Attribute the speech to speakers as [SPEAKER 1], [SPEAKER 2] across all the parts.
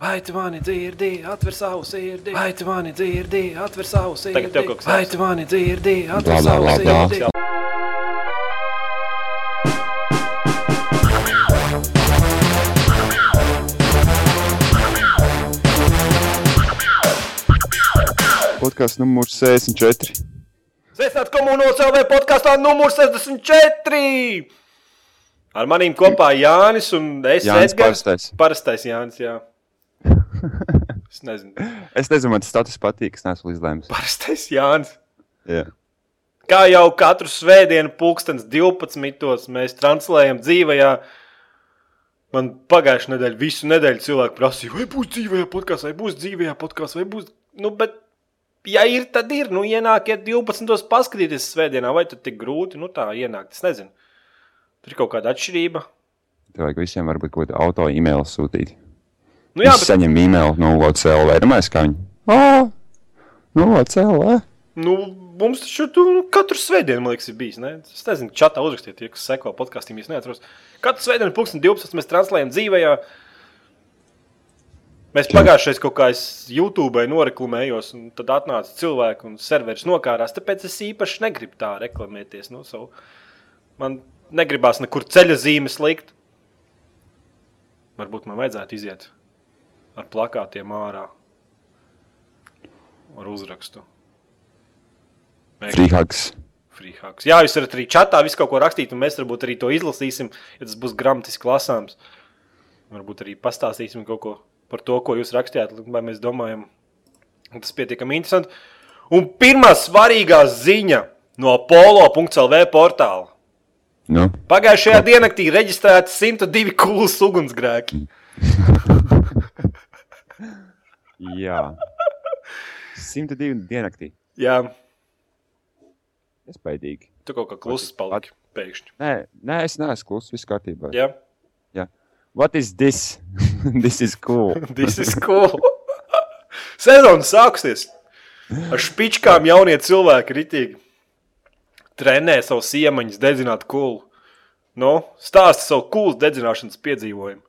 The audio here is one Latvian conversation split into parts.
[SPEAKER 1] Vai tu mani dzirdi, atver savu sirdi? Vai tu mani dzirdi, atver savu sirdi?
[SPEAKER 2] Tagad tev kaut kas
[SPEAKER 1] Vai tu mani dzirdi, atver savu sirdi?
[SPEAKER 3] Podkāsts numurs 64.
[SPEAKER 2] Sveicināti komunālajā CLV podkāstā numur 64. Ar maniem kopā Jānis un es
[SPEAKER 3] Jānis
[SPEAKER 2] Edgars.
[SPEAKER 3] parastais.
[SPEAKER 2] Parastais Jānis, jā. Es nezinu.
[SPEAKER 3] Es nezinu, man tas status patīk. Es neesmu izlēmis.
[SPEAKER 2] Parastais Jānis.
[SPEAKER 3] Jā.
[SPEAKER 2] Kā jau katru svētdienu, pulkstenis 12. mēs translējam dzīvajā. Man pagājušā nedēļa, visu nedēļu cilvēki prasīja, vai būs dzīvajā podkāstā, vai būs dzīvajā podkāstā, vai būs. Nu, bet, ja ir, tad ir. Nu, ienākiet 12. paskatīties svētdienā, vai tad tik grūti, nu tā ienākt. Es nezinu. Tur ir kaut kāda atšķirība.
[SPEAKER 3] Tev vajag visiem varbūt kaut kādu auto e-mailu sūtīt.
[SPEAKER 2] Nu,
[SPEAKER 3] Jā, es
[SPEAKER 2] bet,
[SPEAKER 3] saņemu e-mailu no OCL. Domāju, kā viņi. Ah, no OCL.
[SPEAKER 2] nu, mums taču tu, nu, katru svētdienu, man liekas, ir bijis. Ne? Es nezinu, čatā uzrakstiet, tie, kas seko podkāstam, es neatceros. Katru svētdienu, pulksten 12. mēs translējam dzīvajā. Mēs pagājušajā kaut kā es YouTube noreklamējos, un tad atnāca cilvēki un serveris nokārās. Tāpēc es īpaši negribu tā reklamēties. Nu, savu. Man negribās nekur ceļa zīmes likt. Varbūt man vajadzētu iziet ar plakātiem ārā, ar uzrakstu. Mēģināt.
[SPEAKER 3] Freehugs.
[SPEAKER 2] Freehawks. Jā, jūs varat arī čatā visu kaut ko rakstīt, un mēs varbūt arī to izlasīsim, ja tas būs gramatiski lasāms. Varbūt arī pastāstīsim kaut ko par to, ko jūs rakstījāt, vai mēs domājam, ka tas pietiekami interesanti. Un pirmā svarīgā ziņa no polo.clv portāla.
[SPEAKER 3] Nu,
[SPEAKER 2] Pagājušajā diennaktī reģistrēti 102 kulas ugunsgrēki.
[SPEAKER 3] jā. 102 diennaktī.
[SPEAKER 2] Jā,
[SPEAKER 3] Iespējīgi.
[SPEAKER 2] tu kaut kā kluss paliki pēkšņi.
[SPEAKER 3] Nē, nē, es neesmu kluss. Viss kārtībā.
[SPEAKER 2] Jā,
[SPEAKER 3] What is this? this is cool.
[SPEAKER 2] tas ir cool. Sezona sāksies. Ar špičkām jaunie cilvēki ritīgi trenē savu iemaņas, dedzināt kulu. Nu, stāsta savu kulu dedzināšanas piedzīvojumu.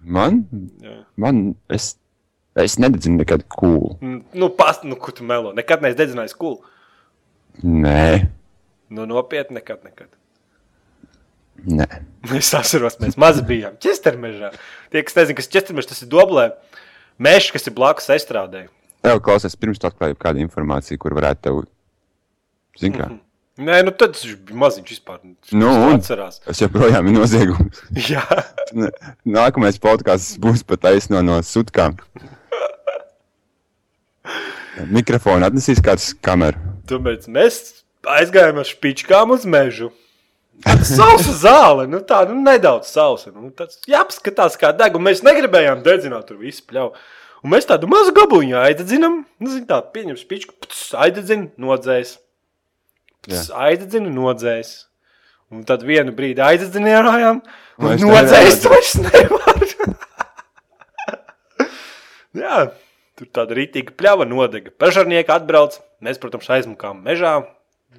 [SPEAKER 3] Man?
[SPEAKER 2] Jā.
[SPEAKER 3] Man, es, es nededzinu nekad cool.
[SPEAKER 2] Mm, Nu, past, nu, kur tu melo? Nekad neesi dedzinājis kulu.
[SPEAKER 3] Nē,
[SPEAKER 2] Nu, nopietni, nekad, nekad.
[SPEAKER 3] nē.
[SPEAKER 2] Es atceros, mēs mazi bijām ķestermežā. Tie, kas nezina, kas ir ķestermežs, tas ir doblē. Mežs, kas ir blakus estrādē.
[SPEAKER 3] Tev klausies, pirms tu atklāji kādu informāciju, kur varētu tev. Zini, kā?
[SPEAKER 2] Nē, nu tad tas bija maziņš vispār. Viņš
[SPEAKER 3] Nu,
[SPEAKER 2] atcerās.
[SPEAKER 3] Tas joprojām ir noziegums.
[SPEAKER 2] Jā.
[SPEAKER 3] Nākamais podkāsts būs pat taisno no sutkām. Mikrofonu atnesīs kāds kameru.
[SPEAKER 2] Tāpēc mēs aizgājām ar špičkām uz mežu. Sausa zāle, nu tā, nu nedaudz sausa. Nu, tāds jāpaskatās, kā deg, un mēs negribējām dedzināt tur visu pļauju. Un mēs tādu mazu gabaliņu aizdedzinām, nu, tā, pieņem špičku, pts, aizdedzin, nodzēs. Pts, aizdedzin, nodzēs. Un tad vienu brīdi aizdedzinājām, un nodzēs
[SPEAKER 3] nevar.
[SPEAKER 2] vairs nevar. Jā, tur tāda rītīga pļava nodega. Pažarnieki atbrauc, mēs, protams, aizmukām mežā,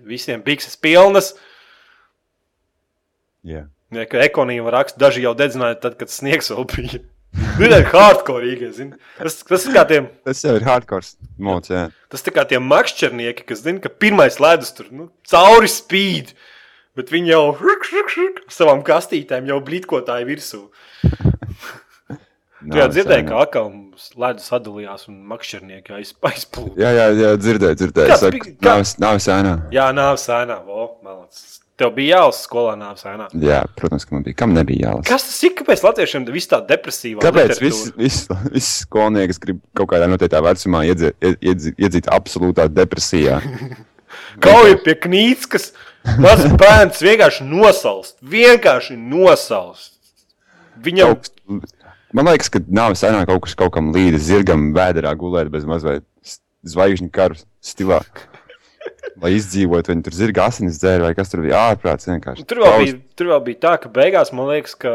[SPEAKER 2] visiem bikses pilnas.
[SPEAKER 3] Jā.
[SPEAKER 2] Ja, ekonīma raksta, daži jau dedzināja, tad, kad sniegs vēl bija. Nu, tā ir hardcore, zini. Tas, tas tiem,
[SPEAKER 3] Tas jau ir hardcore mods. Jā.
[SPEAKER 2] tas ir kā tiem makšķernieki, kas zina, ka pirmais ledus tur nu, cauri spīd. Bet viņi jau ruk, ruk, ar savām kastītēm jau blīdkotāji virsū.
[SPEAKER 3] Nav
[SPEAKER 2] dzirdēji,
[SPEAKER 3] sen.
[SPEAKER 2] kā atkal ledus sadalījās un makšķernieki aiz, aizplūda.
[SPEAKER 3] Jā, jā, jā dzirdēju, dzirdēju.
[SPEAKER 2] Kāds
[SPEAKER 3] Saka,
[SPEAKER 2] bija- kā-
[SPEAKER 3] nav, nav sēnā.
[SPEAKER 2] Jā, nav sēnā. O, malacis. Tev bija jālas skolā, nav sēnā.
[SPEAKER 3] Jā, protams, ka man bija. Kam nebija jālas?
[SPEAKER 2] Kas tas ir? Kāpēc latviešiem viss tā depresīva?
[SPEAKER 3] Kāpēc viss vis, vis skolnieks grib kaut kādā noteiktā vecumā iedzīt, iedzīt, iedzīt absolūtā depresijā?
[SPEAKER 2] Kauja pie knītes, kas mazs bērns vienkārši nosalst. Vienkārši nosalst. Viņam
[SPEAKER 3] Kaut kas- Man liekas, ka nav senā kaut kas kaut kam līdzi zirgam vēderā gulēt bez mazliet zvaigžņu karu stilā. Lai izdzīvotu, viņi tur zirga asinis dzēra vai kas tur bija ārprāts vienkārši.
[SPEAKER 2] tur vēl, bija, tur vēl bija tā, ka beigās man liekas, ka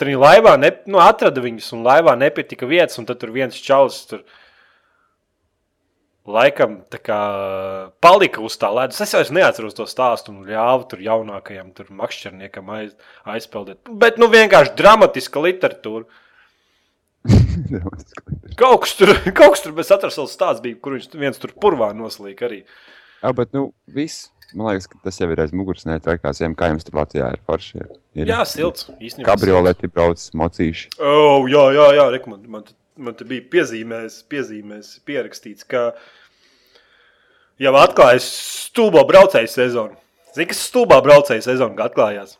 [SPEAKER 2] tur viņi laivā ne, nu, atrada viņus un laivā nepietika vietas, un tad tur viens čalis tur. Laikam tā kā palika uz tā ledus. Es vairs neatceros to stāstu un ļāvu tur jaunākajam tur makšķerniekam aiz, aizpeldēt. Bet nu vienkārši dramatiska literatūra. Kaut kas tur, kaut kas tur bez atrasals stāsts bija, kur viņš viens tur purvā noslīk arī.
[SPEAKER 3] Jā, bet, nu, viss. Man liekas, ka tas jau ir aiz muguras. Nē, traukās, kā jums tur Latvijā ir forši. Ir
[SPEAKER 2] Jā, silts. Īstenībā.
[SPEAKER 3] Kabrioleti brauc, mocīši.
[SPEAKER 2] Oh, jā, jā, jā. Reku, man, man, man te bija piezīmēs, piezīmēs pierakstīts, ka jau atklājas stulbo braucēju sezonu. Zini, kas stulbā braucēju sezonu atklājās?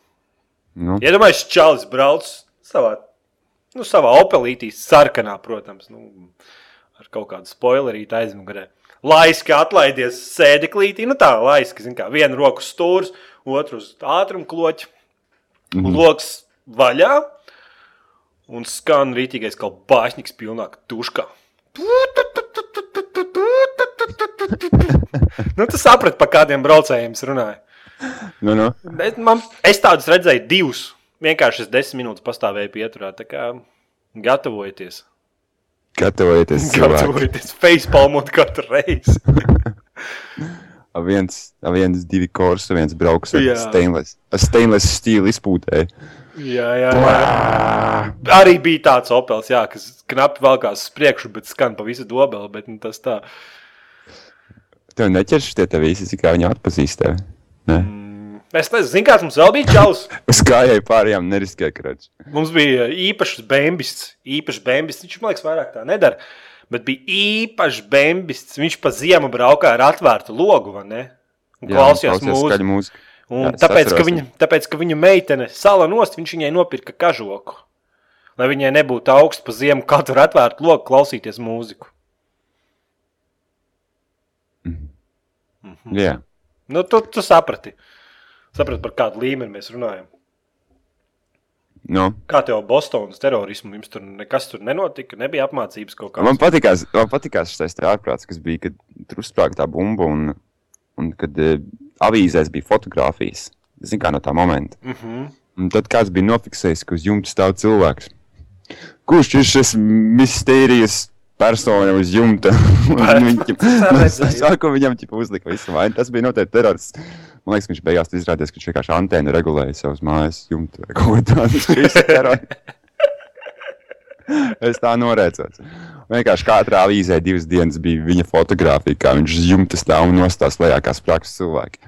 [SPEAKER 3] Nu,
[SPEAKER 2] Iedomājieties, Čālijs brauc savā, nu, savā opelītī, sarkanā, protams, nu, ar kaut kādu spoilerītu aizmugurē. Laiski atlaidies sēdeklītī, nu tā, laiski, zin kā, viena roku stūrs, otru uz ātrumu kloķi, mm -hmm. loks vaļā, un skan rītīgais kā bāšņiks pilnā tuškā. Nu, tu saprati, pa kādiem braucējiem es runāju.
[SPEAKER 3] nu, nu.
[SPEAKER 2] Bet man, es tādus redzēju, divus. Vienkārši es desmit minūtes pastāvēju pieturā. Tā kā gatavojieties.
[SPEAKER 3] Gatavojieties.
[SPEAKER 2] Gatavojieties facepalmot katru reizi.
[SPEAKER 3] A viens, a viens, divi korsi, viens brauks ar stainless, stainless stīlu izpūtē.
[SPEAKER 2] jā, jā, jā. Arī bija tāds opels, jā, kas knapi valkās uz priekšu, bet skan pa visu dobeli. Bet nu, tas tā.
[SPEAKER 3] Tev neķerš tie te visi, cik viņi atpazīst tevi. Ne?
[SPEAKER 2] Es nezinu, zin, kāds mums vēl bija čaus.
[SPEAKER 3] Uz kājai pārējām neriskē krāč.
[SPEAKER 2] Mums bija īpašs bambists. Īpašs bambists. Viņš man liekas, vairāk tā nedara. Bet bija īpašs bambists. Viņš pa ziemu braukā ar atvērtu logu, vai ne? Un klausījās mūziku.
[SPEAKER 3] mūziku.
[SPEAKER 2] Un
[SPEAKER 3] Jā,
[SPEAKER 2] tāpēc, ka viņa, tāpēc, ka viņa meitene sala nost, viņš viņai nopirka kažoku. Lai viņai nebūtu augsts pa ziemu, katru atvērtu loku, klausīties mūziku.
[SPEAKER 3] Jā.
[SPEAKER 2] Nu, tu, tu saprati. Saprati, par kādu līmeni mēs runājam.
[SPEAKER 3] Nu,
[SPEAKER 2] Kā tev Bostonas terorismu? Jums tur nekas tur nenotika, nebija apmācības kaut
[SPEAKER 3] man
[SPEAKER 2] kādas.
[SPEAKER 3] patīkās, man patīkās šis ārprāts, kas bija, kad tur uzsprāga tā bumba un, un kad uh, avīzēs bija fotografijas. Zini, kā no tā momenta.
[SPEAKER 2] Mm -hmm.
[SPEAKER 3] Un tad kāds bija nofiksējis, ka uz jumta stāv cilvēks. Kurš ir šis mistērijas persona uz jumta? Viņam,
[SPEAKER 2] redzēju.
[SPEAKER 3] sākumā viņam ķipa uzlika visu vainu. Tas bija noteikti terorists. Man liekas, ka viņš beigās izrādījās, ka viņš vienkārši antēnu regulēja savus mājas jumtu vai kaut ko tādu. Es tā norēcos. Vienkārši katrā avīzē divas dienas bija viņa fotografija, kā viņš uz jumta stāv un nostās lejā kā sprāgs cilvēki.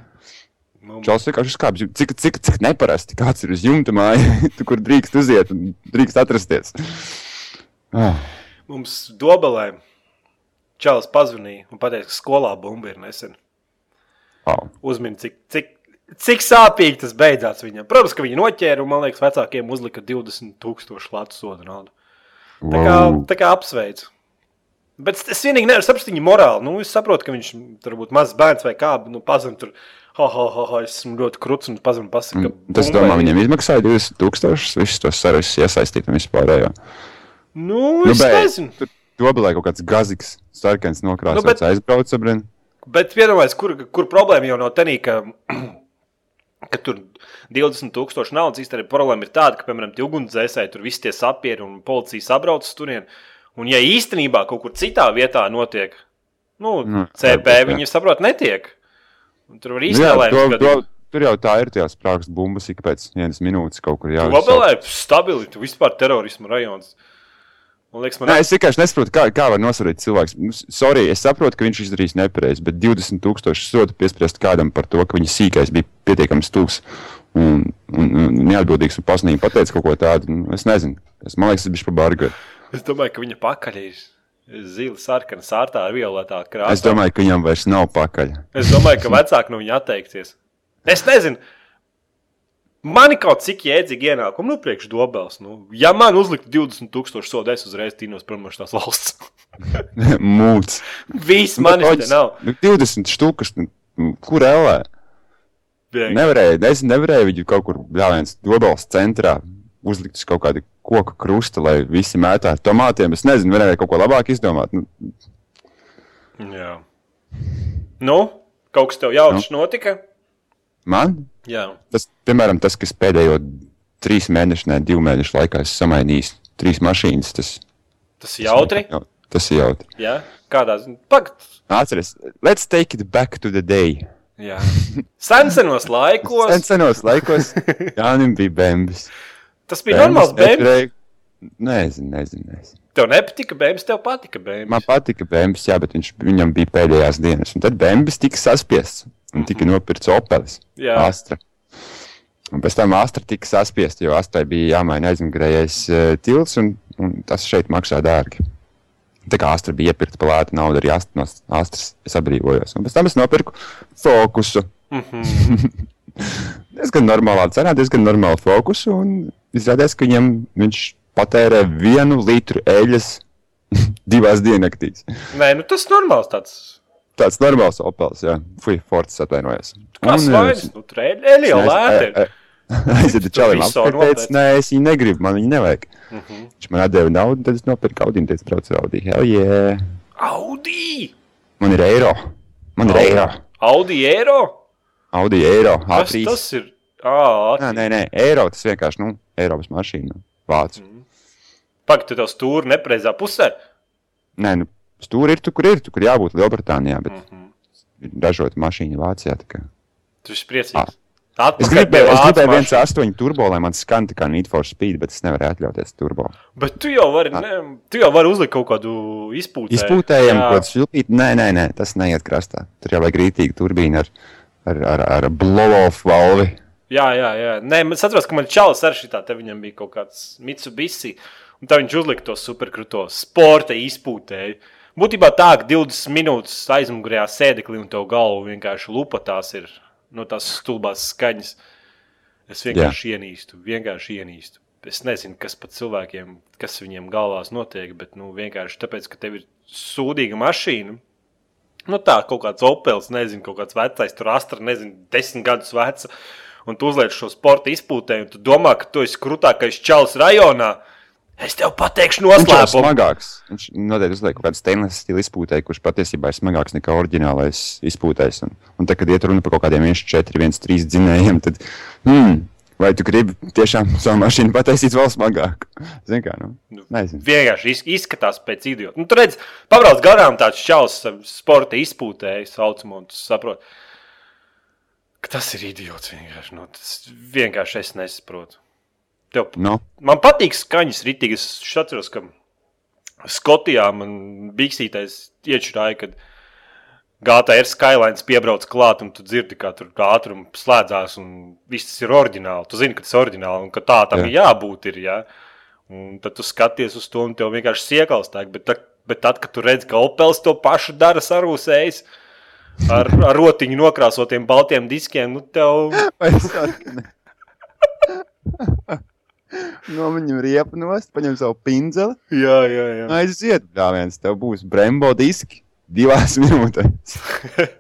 [SPEAKER 3] Čels vienkārši skāpjas, cik, cik, cik neparasti kāds ir uz jumta māja, tu, kur drīkst uziet un drīkst atrasties. Ah,
[SPEAKER 2] Mums dobelē Čālijs pazvanīja un teica, ka skolā bumba ir nesen.
[SPEAKER 3] Oh.
[SPEAKER 2] Uzmini, cik, cik, cik sāpīgi tas beidzās viņam. Protams, ka viņi noķēra un, man liekas, vecākiem uzlika 20,000 latu sodu naudu. Tā kā, tā kā apsveicu. Bet es- vienīgi nevaru saprast viņa morāli. Nu, es saprotu, ka viņš tur būtu mazs bērns vai kā, bet nu, pazem tur. Ha, ha, ha, ha, es esmu ļoti krūts un pazem pasaka. ka
[SPEAKER 3] Tas, domā, viņam izmaksāja 20 tūkstošus, visus tos servisus iesaistīt un vispārējo.
[SPEAKER 2] Nu,
[SPEAKER 3] Nu,
[SPEAKER 2] es
[SPEAKER 3] bet-
[SPEAKER 2] nezinu.
[SPEAKER 3] Tur dobelē kaut kāds gazīgs, sarkans nokrāsots
[SPEAKER 2] Nu, bet-
[SPEAKER 3] bet... aizbraucis.
[SPEAKER 2] Bet vienojās, kur, kur problēma jau nav tenī, ka, ka tur 20,000 naudas īstenībā problēma ir tāda, ka, piemēram, tie ugunsdzēsēji tur visi tie sapieri un policija sabrauc uz turieni. Un, ja īstenībā kaut kur citā vietā notiek, nu,
[SPEAKER 3] Nu,
[SPEAKER 2] CP viņi saprot, netiek. Un tur var
[SPEAKER 3] Nu,
[SPEAKER 2] īstenībā
[SPEAKER 3] to, to, tur jau tā ir tās sprāgstas bumbas, ik pēc vienas minūtes kaut kur jāuzsāk.
[SPEAKER 2] Globālā stabili, tu vispār terorismu rajons. Man liekas, man
[SPEAKER 3] Nē, es vienkārši nesaprotu, kā, kā var. Nu, s- Sorry, es saprotu, ka viņš izdarīs nepareizi, bet 20,000 sodu piespriest kādam par to, ka viņa sīkais bija pietiekami stūks un, un, un neatbildīgs un pasnīgi pateica kaut ko tādu. Nu, Es nezinu, es, man liekas, tas bija par bargu.
[SPEAKER 2] Es domāju, ka viņa pakaļ ir zila, sarkana, sārtā ar violetā krāsā.
[SPEAKER 3] Es domāju, ka viņam vairs nav pakaļ.
[SPEAKER 2] Es domāju, ka vecāki no viņa atteiksies. Es nezinu. Man ir kaut cik jēdzīgi ienākumi, nu, priekš dobels. Nu, ja man uzliktu 20,000 sodu, es uzreiz tīnos prom no tās valsts.
[SPEAKER 3] Mūts.
[SPEAKER 2] Viss te nav.
[SPEAKER 3] Nu, 20 štukas, nu, kur ellē? Nevarēja, es nevarēju viņu kaut kur bļāviens dobels centrā uzlikt uz kaut kādu koku krusta, lai visi mētā ar tomātiem. Es nezinu, varēja kaut ko labāk izdomāt. Nu,
[SPEAKER 2] Jā. Nu, kaut kas tev jauks
[SPEAKER 3] Nu.
[SPEAKER 2] notika?
[SPEAKER 3] Man
[SPEAKER 2] Jā.
[SPEAKER 3] tas, piemēram, tas, kas pēdējo trīs mēnešu, ne divu mēnešu laikā es samainījis trīs mašīnas, tas,
[SPEAKER 2] Tas ir jautri.
[SPEAKER 3] jau- tas ir jautri.
[SPEAKER 2] Jā. Kādā ziņā? Pagaid.
[SPEAKER 3] Atceries, let's take it back to the day.
[SPEAKER 2] Jā. Sensenos laikos.
[SPEAKER 3] Sen senos laikos Jānim bija bembis.
[SPEAKER 2] Tas bija normāls bērns.
[SPEAKER 3] Bembis. Nezinu, nezinu, nezinu.
[SPEAKER 2] Tev nepatika bēmas, tev patika bēmas.
[SPEAKER 3] Man patika Bēnbis, jā, bet viņš, viņam bija pēdējās dienas. Un tad Bēnbis tika saspiests un tika nopirkts Opelis.
[SPEAKER 2] Jā.
[SPEAKER 3] Astra. Un pēc tam Astra tika saspiesta, jo Astrai bija jāmaina aizmugurējais uh, tilts, un, un tas šeit maksā dārgi. Tā kā Astra bija iepirkta par lētu naudu, arī Astra, no Astras es atbrīvojos. Un pēc tam es nopirku fokusu. diezgan normālā cenā, diezgan normālu fokusu. Un izrādās, ka viņam viņš patērē vienu litru eļļas divās diennaktīs.
[SPEAKER 2] Nē, nu tas normāls tāds.
[SPEAKER 3] Tāds normāls opels, jā. Fui, Forts atvainojos.
[SPEAKER 2] Kas vairs? Nu, trēļi jau lēti.
[SPEAKER 3] Aiziet, čalim
[SPEAKER 2] visu
[SPEAKER 3] apkārt,
[SPEAKER 2] nopietni.
[SPEAKER 3] teica, nē, es viņu negribu, man viņu nevajag. Viņš man atdeva naudu, tad es nopirku Audi un teicu, brauc ar Audi. Hell yeah!
[SPEAKER 2] Audi!
[SPEAKER 3] Man ir eiro. Man ir eiro.
[SPEAKER 2] Audi eiro?
[SPEAKER 3] Audi eiro.
[SPEAKER 2] Kas
[SPEAKER 3] A3.
[SPEAKER 2] tas ir? Ā,
[SPEAKER 3] Nē, nē, nē, eiro tas vienkārši, nu, Eiropas mašīna. Vācu.
[SPEAKER 2] Pagaid, tu tev stūri nepreizā pusē.
[SPEAKER 3] Nē, nu, stūri ir tur, kur ir. Tur, kur jābūt Lielbritānijā, bet ir ražota mašīna Vācijā.
[SPEAKER 2] Tu esi priecīgs.
[SPEAKER 3] Ah. Es
[SPEAKER 2] Atpakaļ pie
[SPEAKER 3] gribēju, es gribēju viens astoņu turbo, lai man skan tā kā Need for Speed, bet es nevaru atļauties turbo.
[SPEAKER 2] Bet tu jau vari, ne, tu jau vari uzlikt kaut kādu izpūtēju. Jā.
[SPEAKER 3] ko tas filtrīt. Nē, nē, nē, tas neiet krastā. Tur jau vajag rītīgi turbīnu ar, ar, ar, ar blow-off valvi.
[SPEAKER 2] Jā, jā, jā. Nē, man atceros, ka man čalis ar šitā, te viņam bija kaut kāds Mitsubishi, un tā viņš uzlika to superkruto sporta izpūtēju. Būtībā tā, ka 20 minūtes aizmugurējā sēdeklī un tev galva vienkārši lupatās ir no tās stulbās skaņas. Es vienkārši ienīstu, vienkārši ienīstu. Es nezinu, kas pat cilvēkiem, kas viņiem galvās notiek, bet nu, vienkārši tāpēc, ka tev ir sūdīga mašīna. Nu, tā kaut kāds opels, nezinu, kaut kāds vecais, tur astra, nezinu, desmit gadus vecs. Un tu uzliec šo sporta izpūtēju, un tu domā, ka tu esi krūtākais čalis rajonā. Es tev pateikšu
[SPEAKER 3] Viņš ir
[SPEAKER 2] noslēpumu.
[SPEAKER 3] smagāks. Viņš noteikti uzliek kaut kādu stainless stila izpūtēju, kurš patiesībā ir smagāks nekā oriģinālais izpūtējs. Un, un tad, kad iet runa par kaut kādiem 1,4, 1,3 dzinējiem, tad, hmm, vai tu gribi tiešām savu mašīnu pataisīt vēl smagāku? Zini, kā, nu, nezinu.
[SPEAKER 2] Vienkārši iz- izskatās pēc idiota. Nu, tur redz, pabrauc garām tāds čalis, sporta izpūtēju, saucamo, un tu saproti, ka tas ir idiots. Vienkārši, nu, tas vienkārši es nesaprotu. Tev
[SPEAKER 3] Nu,
[SPEAKER 2] Man patīk skaņas rītīgi. Es atceros, ka Skotijā man biksītais iečurāja, kad GTR Skylines piebrauc klāt, un tu dzirdi, kā tur ātrums slēdzās, un viss tas ir oriģināli. Tu zini, ka tas ir oriģināli, un ka tā tam
[SPEAKER 3] Jā.
[SPEAKER 2] ir jābūt. Ir, ja? Un tad tu skaties uz to, un tev vienkārši siekals tā. Bet, tā- bet tad, kad tu redz, ka Opels to pašu dara sarūsējis, ar, ar rotiņu nokrāsotiem baltiem diskiem, nu tev.
[SPEAKER 3] No viņam riepa nost, paņem savu pinzeli.
[SPEAKER 2] Jā, jā, jā.
[SPEAKER 3] Aiziet, dāvāns, tev būs brembo diski divās minūtēs.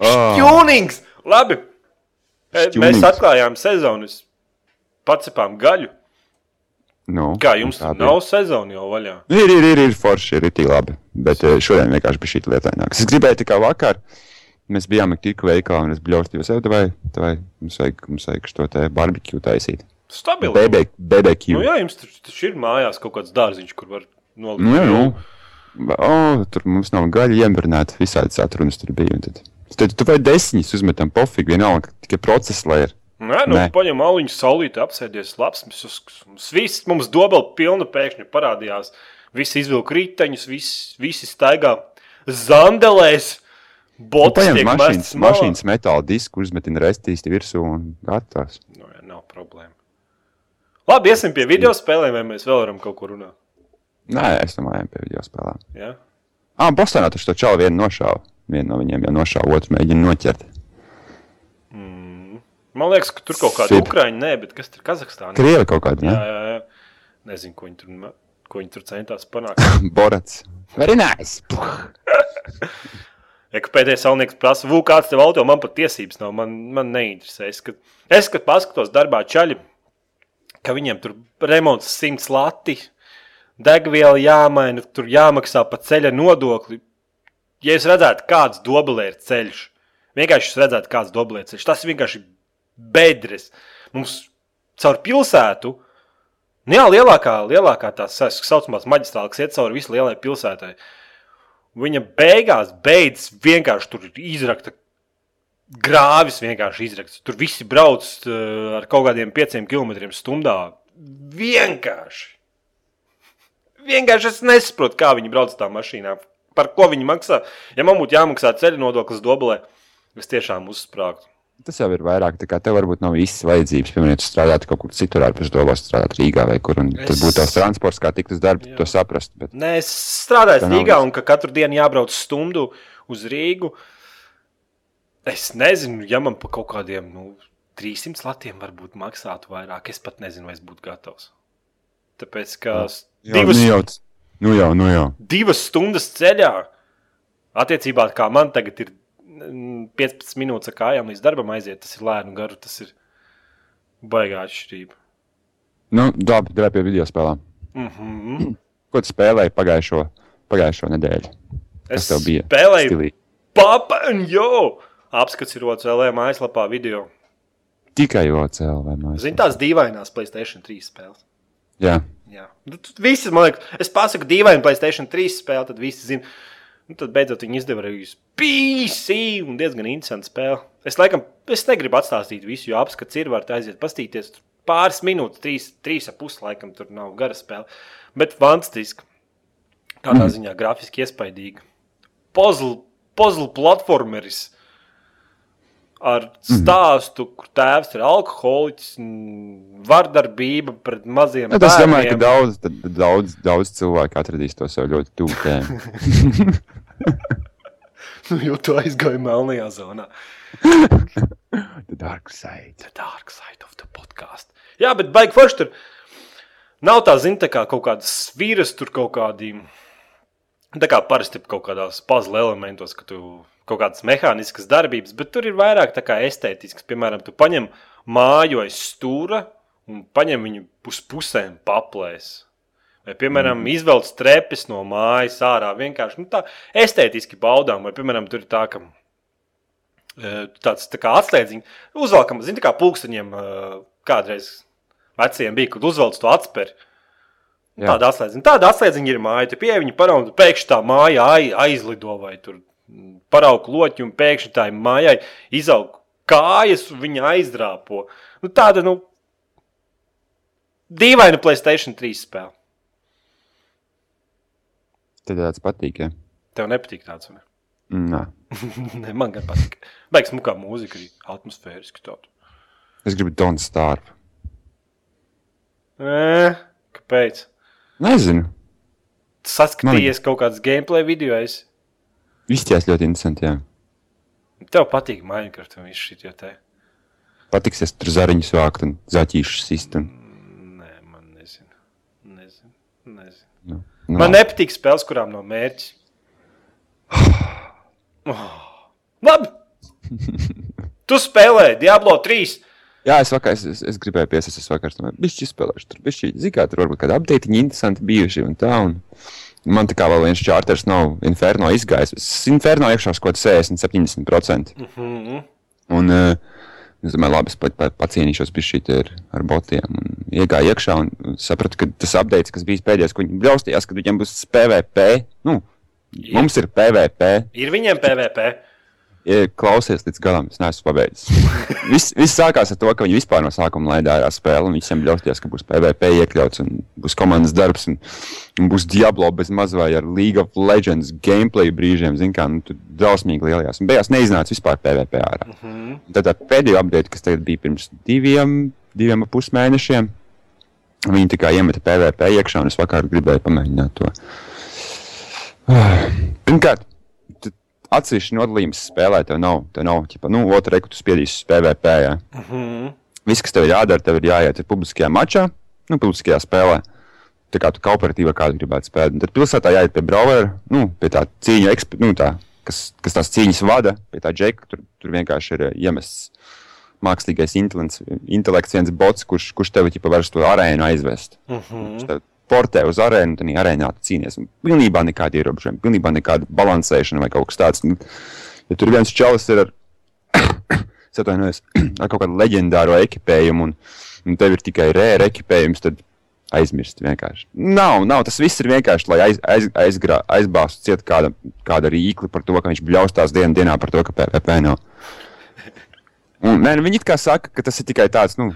[SPEAKER 3] oh,
[SPEAKER 2] Jūnings! Labi. E, Mēs
[SPEAKER 3] Šķūnings.
[SPEAKER 2] atklājām sezonu. es Pacepām gaļu.
[SPEAKER 3] nu,
[SPEAKER 2] Kā jums
[SPEAKER 3] tā
[SPEAKER 2] nav sezona jau vaļā?
[SPEAKER 3] Ir, ir, ir, ir forši, ir itī labi. Bet eh, šodien vienkārši bija šī lietaināk. Es gribēju tikai vakar. Mēs bijām tikko veikalā un es bļaustīju sev, vai, vai mums vajag, mums vajag šo te barbecue taisīt.
[SPEAKER 2] Stabili.
[SPEAKER 3] BB, BBQ.
[SPEAKER 2] Nu, jā, jums tur taču ir mājās kaut kāds dārziņš, kur var nolikt.
[SPEAKER 3] Nu, jā, nu. O, tur mums nav gaļa iembrināta, visādi satrunas tur bija. Tad, tad tu vai desmiņas uzmetam pofīgi, vienalga, tikai procesa, lai ir.
[SPEAKER 2] Nē, nu,
[SPEAKER 3] Nē.
[SPEAKER 2] paņem aliņu saulīti, apsēdies labs. Mums viss, mums dobeli pilna pēkšņi parādījās. Visi izvilka riteņus, visi, visi staigā zandelēs. Botas
[SPEAKER 3] Paņem
[SPEAKER 2] tiek
[SPEAKER 3] mašīnas, mašīnas metāla disku, uzmetina restīsti virsū un gatavs.
[SPEAKER 2] Nu, jā, nav problēma. Labi, iesim pie video spēlēm, vai mēs vēl varam kaut ko runāt.
[SPEAKER 3] Nē, es domāju, pie video spēlēm.
[SPEAKER 2] Ja?
[SPEAKER 3] Ah, Bostonā taču to čalu vienu nošāva. Vienu no viņiem jau nošāva, otru mēģina noķert.
[SPEAKER 2] Man liekas, ka tur kaut kāda. Ukraiņa, nē, bet kas tur Kazahstānā?
[SPEAKER 3] Krievi kaut kādi,
[SPEAKER 2] Jā,
[SPEAKER 3] ne?
[SPEAKER 2] jā, jā. Nezinu, ko viņi tur, ko viņi tur centās panākt.
[SPEAKER 3] Borats. Very nice.
[SPEAKER 2] Ja pēdējais salnieks prasa, Vū, kāds tev auto, man pat tiesības nav, man, man neinteresē. Es, kad, es, kad paskatos darbā čaļi, ka viņiem tur remonts simts lati, degviela jāmaina, tur jāmaksā pa ceļa nodokli. Ja es redzētu, kāds dobelē ir ceļš, vienkārši es redzētu, kāds dobelē ir ceļš, tas vienkārši bedres. Mums caur pilsētu, nu jā, lielākā, lielākā tās tā saucamās maģistrāla, kas iet cauri visai lielai pilsētai. Viņa beigās beidzas vienkārši tur izrakta. Grāvis vienkārši izrakts. Tur visi brauc uh, ar kaut kādiem pieciem kilometriem stundā. vienkārši. Vienkārši es nesaprotu, kā viņi brauc tā mašīnā. Par ko viņi maksā? Ja man būtu jāmaksā ceļu nodoklis Dobelē, es tiešām uzsprāgtu.
[SPEAKER 3] Tas jau ir vairāk, tā kā tev varbūt nav īstas vajadzības. Piemēram, strādātu kaut kur citur, ārpus Doblas, strādāt Rīgā vai kur, un tas
[SPEAKER 2] Es-
[SPEAKER 3] būtu tavs transports, kā tikt uz darbu,
[SPEAKER 2] Jā.
[SPEAKER 3] to saprastu. Bet
[SPEAKER 2] Nē, es strādāju Rīgā, un ka katru dienu jābrauc stundu uz Rīgu. Es nezinu, ja man par kaut kādiem nu, 300 latiem varbūt maksātu vairāk. Es pat nezinu, vai es būtu gatavs. Tāpēc, ka
[SPEAKER 3] Jā,
[SPEAKER 2] divas,
[SPEAKER 3] nu t- nu jau, nu jau.
[SPEAKER 2] divas stundas ceļā, attiecībā kā man tagad ir 15 minūtes ar kājām līdz darbam aiziet, tas ir lēni un garu. Tas ir baigā atšķirība.
[SPEAKER 3] Nu, labi, dabūj pie video spēlēm.
[SPEAKER 2] Mm -hmm.
[SPEAKER 3] Ko tu spēlēji pagājušo, pagājušo nedēļu? Kas
[SPEAKER 2] Es
[SPEAKER 3] bija?
[SPEAKER 2] spēlēju. Papa un jo! Apskats ir LE mājaslapā video.
[SPEAKER 3] Tikai OCL vai mājas?
[SPEAKER 2] Zini, tās dīvainās Playstation 3 spēles.
[SPEAKER 3] Jā,
[SPEAKER 2] Jā, nu, tu- visi, man liekas, es pasaku, dīvaini Playstation 3 spēle, tad visi zina. Nu, tad beidzot viņi izdeva arī PC un diezgan interesantu spēli. Es laikam, es negribu atstāstīt visu, jo apskats ir, varat aiziet pastīties. Pāris minūtes, trīs, trīs ap pusi laikam, tur nav gara spēle. Bet fantastiski. Tādā ziņā grafiski iespaidīgi. Puzzle, puzzle platformeris ar stāstu, kur tēvs ir alkoholiķis, un vardarbība pret maziem
[SPEAKER 3] nu, tas domāju, ka
[SPEAKER 2] bērniem.
[SPEAKER 3] daudz, daudz, daudz cilvēku atradīs to sev ļoti tuvu tēmu.
[SPEAKER 2] Nu, jo tu aizgāji melnajā zonā.
[SPEAKER 3] The dark side.
[SPEAKER 2] The dark side of the podcast. Jā, bet baigi forši tur. Nav tā, zina, tā kā kaut kādas vīras, tur kaut kādi. Tā kā parasti kaut kādās puzzle elementos, ka tu kaut kādas mehāniskas darbības, bet tur ir vairāk tā kā estētisks. Piemēram, tu paņem māju aiz stūra un paņem viņu uz pusēm paplēs. Vai, piemēram, mm. izvelc trepes no mājas ārā. Vienkārši nu, tā estētiski baudām. Vai, piemēram, tur ir tā, ka e, tāds tā kā atslēdziņš, uzvelkam, zina, tā kā pulksteņiem e, kādreiz veciem bija, kad uzvelc to atspēri. Tāda atslēdziņa, tāda atslēdziņa ir māja. Tu pieeji viņa paraugu, pēkšņi tā māja ai- aizlido vai tur paraugu loķi, un pēkšņi tā mājai izaug kājas, un viņa aizdrāpo. Nu, tāda, nu, dīvaina Playstation 3 spēle.
[SPEAKER 3] Tad tāds patīk, ja?
[SPEAKER 2] Tev nepatīk tāds, vai ne?
[SPEAKER 3] Nē.
[SPEAKER 2] ne, man gan patīk. Baigs smukā mūzika, arī atmosfēriski tāda.
[SPEAKER 3] Es gribu Don't Starve.
[SPEAKER 2] Ē, kāpēc?
[SPEAKER 3] Nezinu.
[SPEAKER 2] Saskatījies kaut kādas gameplay video. Es...
[SPEAKER 3] Izties ļoti interesanti, jā.
[SPEAKER 2] Tev patīk Minecraft un viss šī te.
[SPEAKER 3] Patiksies tur zariņus vākt un zaķīšu sist. Un,
[SPEAKER 2] Nē, man nezinu. nezinu. nezinu.
[SPEAKER 3] nu, nu,
[SPEAKER 2] Man nepatīk spēles, kurām nav mērķis. Oh. Labi! Tu spēlē Diablo 3.
[SPEAKER 3] Jā, es, vakar, es, es, es gribēju piesaistīt vakar. Viņš izspēlēšu tur. Viņš zina, tur varbūt kāda update interesanti bijuši un tā. Un man tā kā vēl viens čārters nav Inferno izgājis. Inferno iekšā kaut kāds 60-70%.
[SPEAKER 2] Mm -hmm.
[SPEAKER 3] Un uh, es domāju, labi, es pat, pat pacienīšos pie šī ar, ar botiem. Un iegāju iekšā un sapratu, ka tas update, kas bija pēdējais, ko viņi bļaustījās, kad viņiem būs PVP. Nu, mums ir PVP.
[SPEAKER 2] Ir viņiem PVP.
[SPEAKER 3] Klausies līdz galam, es neesmu pabeidzis. Viss, viss sākās ar to, ka viņi vispār no sākuma laida ārā spēli. un Visiem ļausties, ka būs PVP iekļauts un būs komandas darbs. Un, un būs Diablo bez maz vai ar League of Legends gameplay brīžiem. Zin, kā, nu, tur drausmīgi lielajās. Un beigās neiznāca vispār PVP ārā. Mm -hmm. Tad tā pēdējā update, kas tagad bija pirms diviem, diviem ap pus mēnešiem, viņi tikai iemeta PVP iekšā, un es vakar gribēju pamēģināt to. Pirmkārt, atsevišķi nodalījums spēlē, tev nav, tev nav, ķipa, nu, otrā reku tu spiedīsi uz PVP. Jā.
[SPEAKER 2] Mm -hmm.
[SPEAKER 3] Viss, kas tev ir jādara, tev ir jāiet ir publiskajā mačā, nu, publiskajā spēlē. Tā kā tu kooperatīvā kādu gribētu spēlēt. Un Tad pilsētā jāiet pie brawlera, nu, pie tā cīņa, eksp... nu, tā, kas, kas tās cīņas vada, pie tā džeka. Tur, tur vienkārši ir eh, iemests mākslīgais intelekts, intelekts viens bots, kurš, kurš tev var uz to arēnu aizvest.
[SPEAKER 2] Mm -hmm.
[SPEAKER 3] Viņš tev portē uz arēnu, tad arēnā. Un Pilnībā nekāda ierobežojuma, pilnībā nekāda balansēšana vai kaut kas tāds. Nu, Ja tur viens čalis ir ar, atvainojos, ar kaut kādu leģendāro ekipējumu, un, un tev ir tikai rēra ekipējums, tad aizmirst vienkārši. Nav, nav, tas viss ir vienkārši, lai aiz, aiz, aizgrā, aizbāztu ciet kāda, kāda rīkli par to, ka viņš bļaustās dienu dienā par to, ka PVP nav. Un, nē, nu, viņi it kā saka, ka tas ir tikai tāds, nu,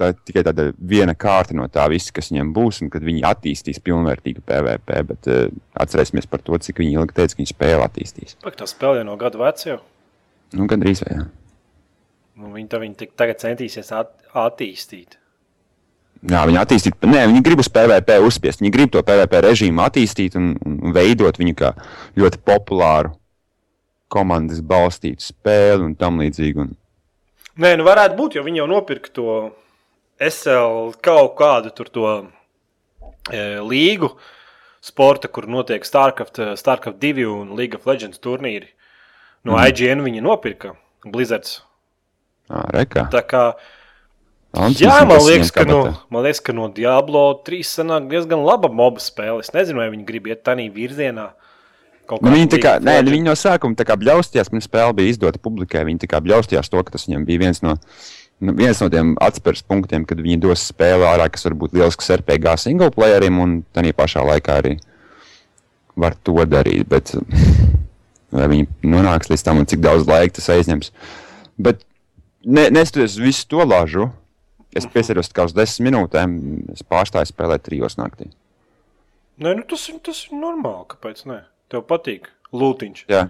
[SPEAKER 3] tā ir tikai tāda viena kārta no tā visa, kas viņiem būs, un kad viņi attīstīs pilnvērtīgu PVP. Bet uh, atcerēsimies par to, cik ilgi teica, ka viņi spēli attīstīs.
[SPEAKER 2] Pak, tā spēle jau no gada veca jau.
[SPEAKER 3] Nu, gan drīz vai jā.
[SPEAKER 2] Nu, viņi, tā, viņi tagad centīsies at, attīstīt.
[SPEAKER 3] Jā, viņi attīstīt, nē, viņi grib uz PVP uzspiest. Viņi grib to PVP režīmu attīstīt un, un veidot viņu kā ļoti populāru komandas balstītu spēli un tam līdzīgi. Un...
[SPEAKER 2] Nē, nu varētu būt, jo viņi jau nopirka to SL kaut kādu tur to e, līgu sporta, kur notiek Starcraft, e, Starcraft 2 un League of Legends turnīri. No mm. IGN viņi nopirka Blizzards.
[SPEAKER 3] Ā, rekā.
[SPEAKER 2] Tā kā
[SPEAKER 3] Ants,
[SPEAKER 2] Jā, man
[SPEAKER 3] kas
[SPEAKER 2] liekas, ka no, man liekas, ka no Diablo 3 sanāk diezgan laba moba spēle. Es nezinu, vai viņi grib iet tādā virzienā.
[SPEAKER 3] Nu, viņi kā, nē,
[SPEAKER 2] Legends.
[SPEAKER 3] viņi no sākuma bļaustījās, pirms spēle bija izdota publikai. Viņi bļaustījās to, ka tas viņam bija viens no, nu, viens no tiem atspērs punktiem, kad viņi dos spēli ārā, kas var būt lielisks RPG single playeriem, un tā pašā laikā arī var to darīt. Bet vai viņi nonāks līdz tam, un cik daudz laika tas aizņems. Bet ne, neskatoties uz visu to lāžu, es piesaros tikai uz desmit minūtēm, es pārstāju spēlēt trijos naktī.
[SPEAKER 2] Nē, nu, tas, tas ir normāli. Kāpēc? Ne? Tev patīk lūtiņš.
[SPEAKER 3] Jā,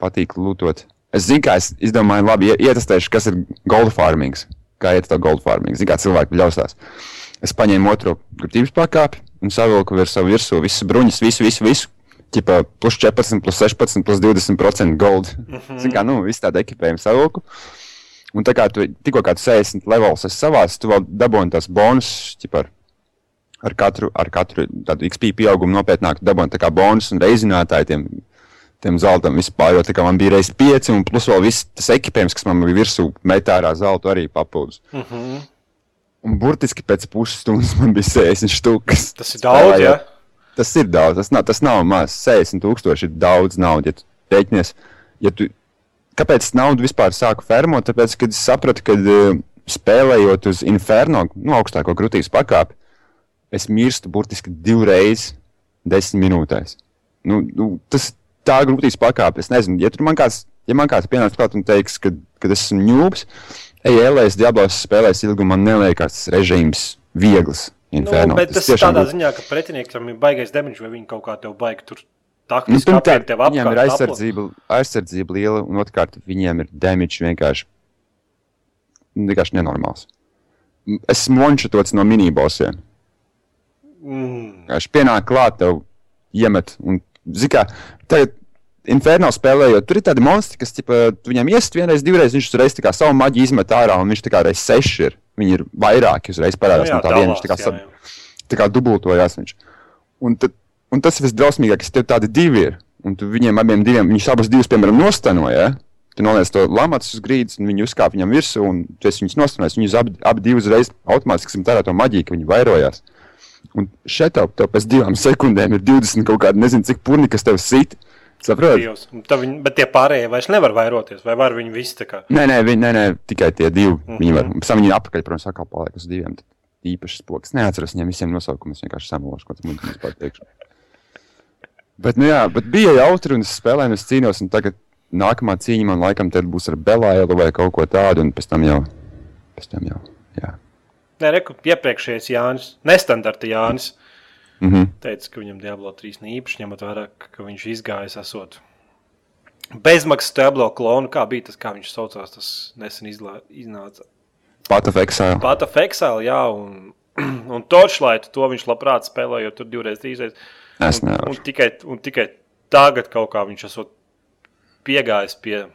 [SPEAKER 3] patīk lūtot. Es zinu, kā es izdomāju, labi, ie- ietestēšu, kas ir gold farming. Kā iet to gold farming? Zinu, kā cilvēki ļausās. Es paņēmu otru grūtības pakāpi un savilku virs savu virsū visu bruņus, visu, visu, visu. Ķipa plus 14, plus 16, plus 20% gold. Mm -hmm. Zinu, kā, nu, visu tādu ekipējumu savilku. Un tā kā tu tikko kāds 60 levels esi savās, tu vēl dabūji tās bonusus, ķipa ar, katru, ar katru tādu XP pieaugumu nopietnāku dabūji tā kā bonus un reizinātāji tiem tiem zeltam vispār. Jo tā man bija reizes pieci, un plus vēl viss tas ekipējums, kas man bija virsū, metārā zelta arī papildus.
[SPEAKER 2] Mm -hmm.
[SPEAKER 3] Un burtiski pēc pusstundas man bija 60 stūkas.
[SPEAKER 2] Tas ir daudz, ja?
[SPEAKER 3] Tas ir daudz, tas nav, tas nav maz. 60 tūkstoši ir daudz naudas. Ja tu rēķinies, ja tu, kāpēc naudu vispār sāku fermot? Tāpēc, kad es sapratu, ka uh, spēlējot uz Inferno, nu, augstāko grūtības pakāpi, es mirstu burtiski divreiz desmit minūtēs. Nu, nu, tas tā grūtības pakāpe. Es nezinu, ja tur man kāds, ja man kāds pienāks klāt un teiks, ka, ka es esmu ņūps, ej, ēlēs, diablos spēlēs ilgi, man neliekas tas režīms viegls. Inferno.
[SPEAKER 2] Nu, bet tas
[SPEAKER 3] tiešām
[SPEAKER 2] tādā
[SPEAKER 3] būtu-
[SPEAKER 2] ziņā, ka pretiniekam ir baigais demidžs, vai viņi kaut kā tev baigi tur
[SPEAKER 3] Nu,
[SPEAKER 2] taktiski
[SPEAKER 3] pirmkārt,
[SPEAKER 2] apiet tev apkārt.
[SPEAKER 3] viņiem ir aizsardzība, aizsardzība liela, un otrkārt, viņiem ir damage vienkārši, nu, vienkārši nenormāls. Es esmu mončetots no minibosiem.
[SPEAKER 2] Mm.
[SPEAKER 3] Viņš pienāk klāt, tev iemet. Un, zini, kā tagad Inferno spēlējot, tur ir tādi monstri, kas ķipa, tu viņam iest vienreiz, divreiz, viņš uzreiz savu maģiju izmet ārā, un viņš tā kā reiz seši ir. Viņi ir vairāki uzreiz parādās
[SPEAKER 2] Nu jā,
[SPEAKER 3] no tā viena. Viņš tā kā,
[SPEAKER 2] jā,
[SPEAKER 3] sab,
[SPEAKER 2] jā.
[SPEAKER 3] tā kā dubultojās. Viņš. Un, tad, un tas ir visdrausmīgākais, ka tev tādi divi ir. Un tu viņiem abiem diviem, viņus abus divus, piemēram, nostanoja. Ja? Tu noliec to lamatu uz grīdas, un viņi uzkāpa viņam virsū, un tu esi viņus nostanojis. Viņus abi, abi divi uzreiz automātiski esam tērēt to maģiju, ka viņi vairojās. Un šeit tev, tev pēc divām sekundēm ir 20 kaut kādi, nezinu, cik purni, kas tev sit. Saproti?
[SPEAKER 2] Dievs. Un tad Viņi, bet tie pārējie vairs nevar vairoties, vai var viņi visi tā kā?
[SPEAKER 3] Nē, nē, viņi, nē, nē, tikai tie divi. Mm. -hmm. Viņi var, pēc tam viņi apakaļ, protams, atkal paliek uz diviem. Tad īpašs spoks. Neatceros viņiem visiem nosaukumus, vienkārši samološu, ko tas muļķis pateikšu. Bet, nu jā, bet bija jautri, un es spēlēju, un es cīnos, un tagad nākamā cīņa man laikam būs ar Belāju vai kaut ko tādu, un pēc tam jau, pēc tam jau, jā.
[SPEAKER 2] Nē, reku, iepriekšējais Jānis, nestandarta Jānis,
[SPEAKER 3] Mm -hmm.
[SPEAKER 2] teica, ka viņam Diablo 3 nav īpaši, ņemot vērā, ka viņš izgājis esot. Bezmaksas Diablo klonu, kā bija tas, kā viņš saucās, tas nesen izlā, iznāca.
[SPEAKER 3] Pat of Exile.
[SPEAKER 2] Pat of Exile, jā, un, un Torchlight, to viņš labprāt spēlēja, jo tur divreiz, trīsreiz.
[SPEAKER 3] Es
[SPEAKER 2] Un,
[SPEAKER 3] nevaru.
[SPEAKER 2] un, tikai, un tikai tagad kaut kā viņš esot piegājis pie,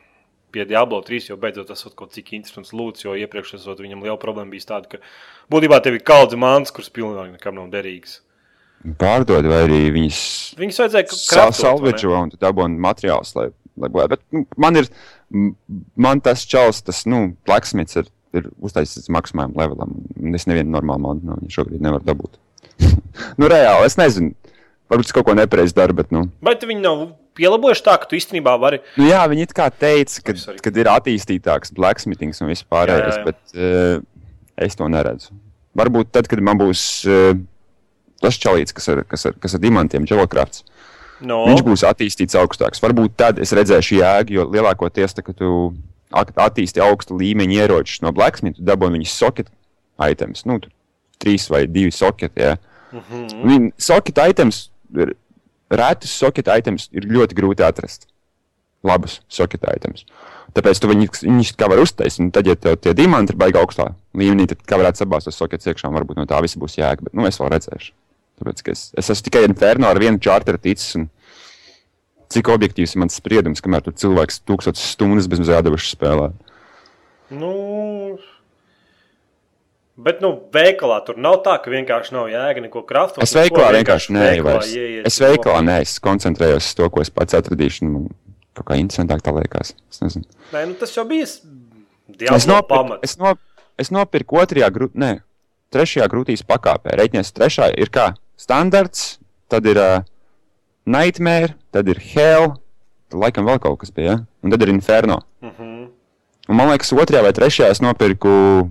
[SPEAKER 2] pie Diablo 3, jo beidzot tas kaut cik interesants lūdzu, jo iepriekš esot viņam liela problēma bijis tāda, ka būtībā tev ir kaudze mants, kuras pilnīgi nekam nav derīgas.
[SPEAKER 3] Pārdod, vai arī viņas
[SPEAKER 2] Viņus vajadzēja
[SPEAKER 3] sa
[SPEAKER 2] kraftot, vai ne?
[SPEAKER 3] salveģo un tu dabūni materiālus, lai, lai būtu. Bet nu, man ir, man tas čels, tas, nu, blacksmiths ir, ir uztaisīts maksimālam levelam. Es nevienu normālu man no viņa šobrīd nevaru dabūt. nu, reāli, es nezinu. Varbūt es kaut ko nepareizi daru, bet, nu,
[SPEAKER 2] Bet viņi nav pielabojuši tā, ka tu īstenībā vari.
[SPEAKER 3] nu jā, viņi it kā teica, ka,
[SPEAKER 2] Sorry.
[SPEAKER 3] kad ir attīstītāks blacksmithings un viss pārējais, bet uh, es to neredzu. Varbūt tad, kad man būs uh, tas čalīts, kas ir, kas ir, kas ir dimantiem, Dželokrafts.
[SPEAKER 2] No,
[SPEAKER 3] Viņš būs attīstīts augstāks. Varbūt tad es redzēšu jēgu, jo lielākoties, tā, kad tu at- attīsti augstu līmeņa ieročus no Blacksmith, tu dabūji viņus socket items. Nu, trīs vai divi soketi. Ja. Mm. -hmm. Soketi items, ir- retus soketi items ir ļoti grūti atrast. Labus soketi items. Tāpēc tu viņus, viņus kā var uztaisīt. Tad, ja tev tie diamanti ir baigi augstā līmenī, tad kā varētu sabāzt tos soketus iekšā, varbūt no tā visa būs jēga. Bet nu, es vēl redzēšu. Tāpēc, es, es esmu tikai Inferno ar vienu čārteru ticis. Cik objektīvs ir mans spriedums, kamēr cilvēks tūkstotis stundas bez mazā devuši spēlē.
[SPEAKER 2] Nu, bet, nu, veikalā tur nav tā, ka vienkārši nav jēga neko kraftot.
[SPEAKER 3] Es veikalā vienkārši
[SPEAKER 2] ieiet
[SPEAKER 3] Es
[SPEAKER 2] nopirkt.
[SPEAKER 3] nē, es koncentrējos uz to, ko es pats atradīšu. Man kaut kā interesantāk tā liekas. Es nezinu.
[SPEAKER 2] Nē, nu, tas jau bija
[SPEAKER 3] Es
[SPEAKER 2] diablo
[SPEAKER 3] nopirku, es, no, es nopirku otrajā, grū, ne, trešajā grūtīs pakāpē. Reiķinies, trešā ir kā standarts, tad ir uh, Nightmare, tad ir Hell, tad laikam vēl kaut kas bija, ja? un tad ir Inferno.
[SPEAKER 2] Uh -huh.
[SPEAKER 3] Un man liekas, otrajā vai trešajā es nopirku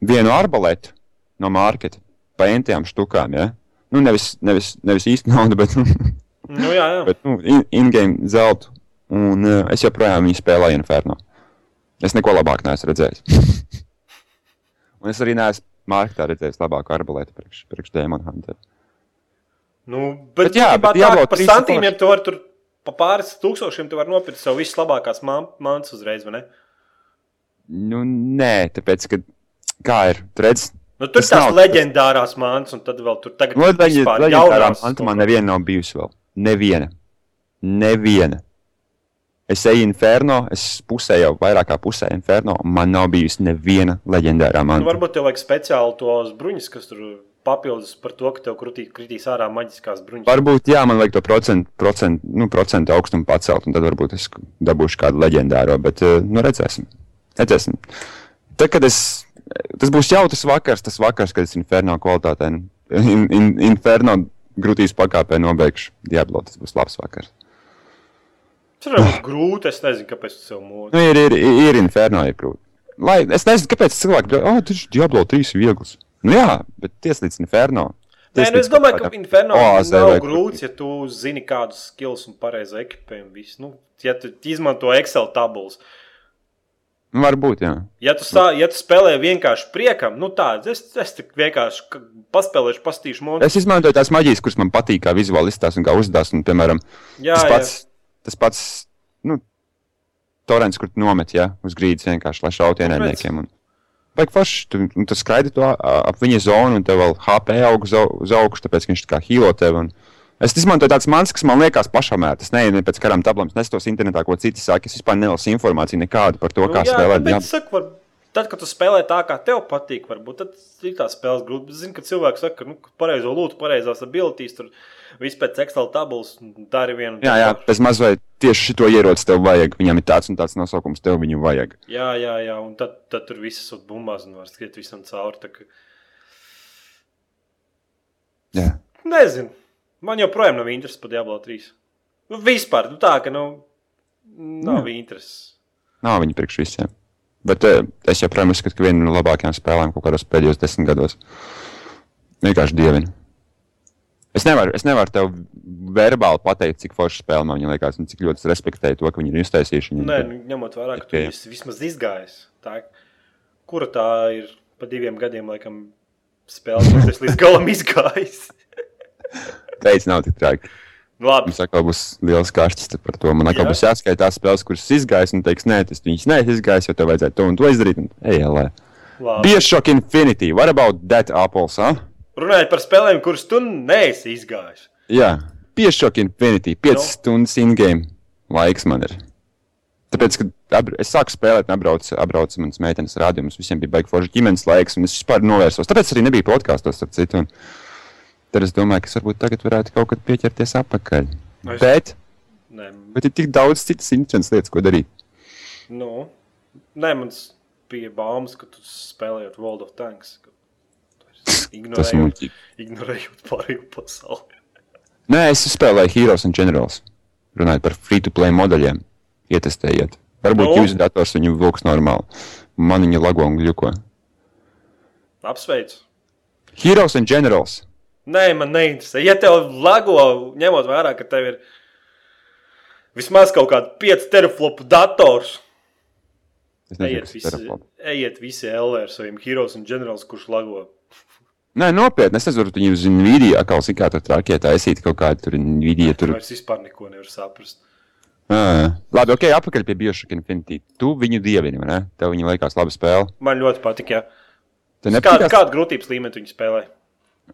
[SPEAKER 3] vienu arbaletu no marketa pa entiem štukām. Ja? Nu, nevis, nevis, nevis īsti naudu, bet, nu,
[SPEAKER 2] Nu, jā, jā.
[SPEAKER 3] bet nu, in- in-game zeltu. Un uh, es joprojām viņu spēlēju Inferno. Es neko labāk neesmu redzējis. un es arī neesmu marketā redzējis labāku arbaletu priekš, priekš Demon Hunter.
[SPEAKER 2] Nu, bet,
[SPEAKER 3] Bet jā, bet
[SPEAKER 2] tā, ka par
[SPEAKER 3] 3
[SPEAKER 2] santīmiem tu vari tur pa pāris tūkstošiem tu vari nopirkt sev vislabākās mantas uzreiz, vai ne?
[SPEAKER 3] Nu, nē, tāpēc, ka kā ir, tu redz,
[SPEAKER 2] Nu, tur
[SPEAKER 3] Tas
[SPEAKER 2] tās
[SPEAKER 3] nav-
[SPEAKER 2] leģendārās mantas, un tad vēl tur tagad
[SPEAKER 3] Nu, leģi- leģendārā
[SPEAKER 2] kaut
[SPEAKER 3] man neviena nav bijusi vēl. Neviena. Neviena. Es eju Inferno, es pusē jau vairāk kā pusē Inferno, un man nav bijusi neviena leģendārā
[SPEAKER 2] Nu,
[SPEAKER 3] manta.
[SPEAKER 2] varbūt tev vajag speciāli tos bruņus, kas tur papildus par to, ka tev krutī, kritīs ārā maģiskās bruņas.
[SPEAKER 3] Varbūt, jā, man vajag to procentu, procentu, nu, procentu augstumu pacelt, un tad varbūt es dabūšu kādu leģendāro, bet, eh, nu, redzēsim. Redzēsim. Tad, kad es, tas būs jau tas vakars, tas vakars, kad es Inferno kvalitātē, in, in, Inferno grūtīs pakāpē nobeigšu Diablo, tas būs labs vakars.
[SPEAKER 2] Tas var būt grūti, es nezinu, kāpēc tu sev mūzi.
[SPEAKER 3] Nu, ir, ir, ir Inferno, ir grūti. Lai, es nezinu, kāpēc cilvēki domā, oh, tas ir Diablo 3 viegls. Nu, jā, bet tieslīdz Inferno.
[SPEAKER 2] Nē, nu, es domāju, ka Inferno
[SPEAKER 3] oāzē
[SPEAKER 2] nav
[SPEAKER 3] vai
[SPEAKER 2] grūts, ja tu zini kādus skills un pareizi ekipējumu. Nu, ja tu izmanto Excel tabulas.
[SPEAKER 3] Varbūt, jā.
[SPEAKER 2] Ja tu, sā, ja tu spēlē vienkārši priekam, nu tā, es, es tik vienkārši paspēlēšu, pastīšu monētu.
[SPEAKER 3] Es izmantoju tās maģijas, kuras man patīk, kā vizuāli izstāsta un kā uzdās. Un, piemēram,
[SPEAKER 2] Jā,
[SPEAKER 3] tas
[SPEAKER 2] jā.
[SPEAKER 3] pats, tas pats nu, torrents, kur tu nomet ja, uz grīdas vienkārši, lai šautu ienaidniekiem. Un... Vajag forši, tu, tu skraidi to ap viņa zonu, un tev vēl HP aug uz, au- uz augšu, tāpēc viņš tā kā hīlo tevi. Un... Es izmantoju tādas manas, kas man liekas pašamērtas. Nē, ne pēc karām tablām, es nesos internetā, ko citi saka. Es vispār nelasu informāciju nekādu par to, kā
[SPEAKER 2] Nu, jā,
[SPEAKER 3] spēlēt. Jā,
[SPEAKER 2] es saku, var, tad, kad tu spēlē tā, kā tev patīk, varbūt tad ir tā spēles grūti. Zinu, ka cilvēks saka, ka nu, pareizo lūtu, pareizās abilitātes, tur viss pēc Excel tabulas dari vienu.
[SPEAKER 3] jā, jā bez mazliet tieši šito ieroci tev vajag. Viņam ir tāds un tāds nosaukums, tev viņu vajag.
[SPEAKER 2] Jā, jā, jā, un tad, tad tur viss ir bumbās un var skriet visam cauri. ka-
[SPEAKER 3] Jā.
[SPEAKER 2] Nezinu. Man joprojām nav interesi par Diablo 3. Nu, vispār, nu tā, ka nu, nav interesi.
[SPEAKER 3] Nav viņa priekš visiem. Bet eh, es joprojām uzskatu, ka viena no labākajām spēlēm kaut kādos pēdējos desmit gados. Vienkārši dievinu. Es nevaru, es nevaru tev verbāli pateikt, cik forša spēle man liekas, un cik ļoti es respektēju to, ka viņi ir iztaisījuši.
[SPEAKER 2] Nē, nu, ņemot vērā, ka tu esi vismaz izgājis. Tā, kura tā ir pa diviem gadiem, laikam, spēle, kas līdz galam izgājis?
[SPEAKER 3] Teicis, nav tik traki.
[SPEAKER 2] Nu, labi,
[SPEAKER 3] Mums atkal būs liels kāršķis par to. Man atkal
[SPEAKER 2] Jā.
[SPEAKER 3] būs jāskaita tās spēles, kuras es izgāju, un teiks, nē, tas viņas neesmu izgājis, jo tev vajadzēja to un to izdarīt. Un, ej, lē. Bioshock Infinity. What about that apples? Huh?
[SPEAKER 2] Runājot par spēlēm, kuras tu neesi izgājis.
[SPEAKER 3] Jā, Bioshock Infinity. 5
[SPEAKER 2] Nu.
[SPEAKER 3] no. stundas in-game laiks man ir. Tāpēc, kad es sāku spēlēt, apbraucu, apbraucu manas meitenes rādījumus, visiem bija baigi forši ģimenes laiks, un es vispār novērsos. Tāpēc arī nebija podkāstos ar citu. Un tad es domāju, ka varbūt tagad varētu kaut kad pieķerties atpakaļ.
[SPEAKER 2] Es-
[SPEAKER 3] Bet,
[SPEAKER 2] Nē,
[SPEAKER 3] bet ir tik daudz citas interesantas lietas, ko darīt.
[SPEAKER 2] nu, nē man bija baumas, ka tu spēlējot World of Tanks. Ignorējot, ignorējot pārējo pasauli.
[SPEAKER 3] Nē, es spēlēju Heroes and Generals. Runājot par free-to-play modeļiem, ietestējiet. Varbūt
[SPEAKER 2] Nu?
[SPEAKER 3] jūsu dators viņu vilks normāli. Man viņa lago un gļuko.
[SPEAKER 2] Apsveicu!
[SPEAKER 3] Heroes and Generals.
[SPEAKER 2] Nē, man neinteresē. Ja tev lago, ņemot vērā, ka tev ir vismaz kaut kāda 5 teraflopu dators, Ejiet visi, ejiet visi LR ar saviem heroes un ģenerālis, kurš lago.
[SPEAKER 3] Nē, nopietni. Es nezinu, viņi uz Nvidia atkal kā tur trakie taisīt kaut kādu tur Nvidia. Tur.
[SPEAKER 2] Es vispār neko nevaru saprast.
[SPEAKER 3] Ā, Labi, ok, atpakaļ pie Bioshock Infinity. Tu viņu dievini, vai ne? Tev viņa liekas laba spēle.
[SPEAKER 2] Man ļoti patīk, ja
[SPEAKER 3] Tev
[SPEAKER 2] kāda,
[SPEAKER 3] nepatīk?
[SPEAKER 2] kāda grūtības līmenī viņi spēlē.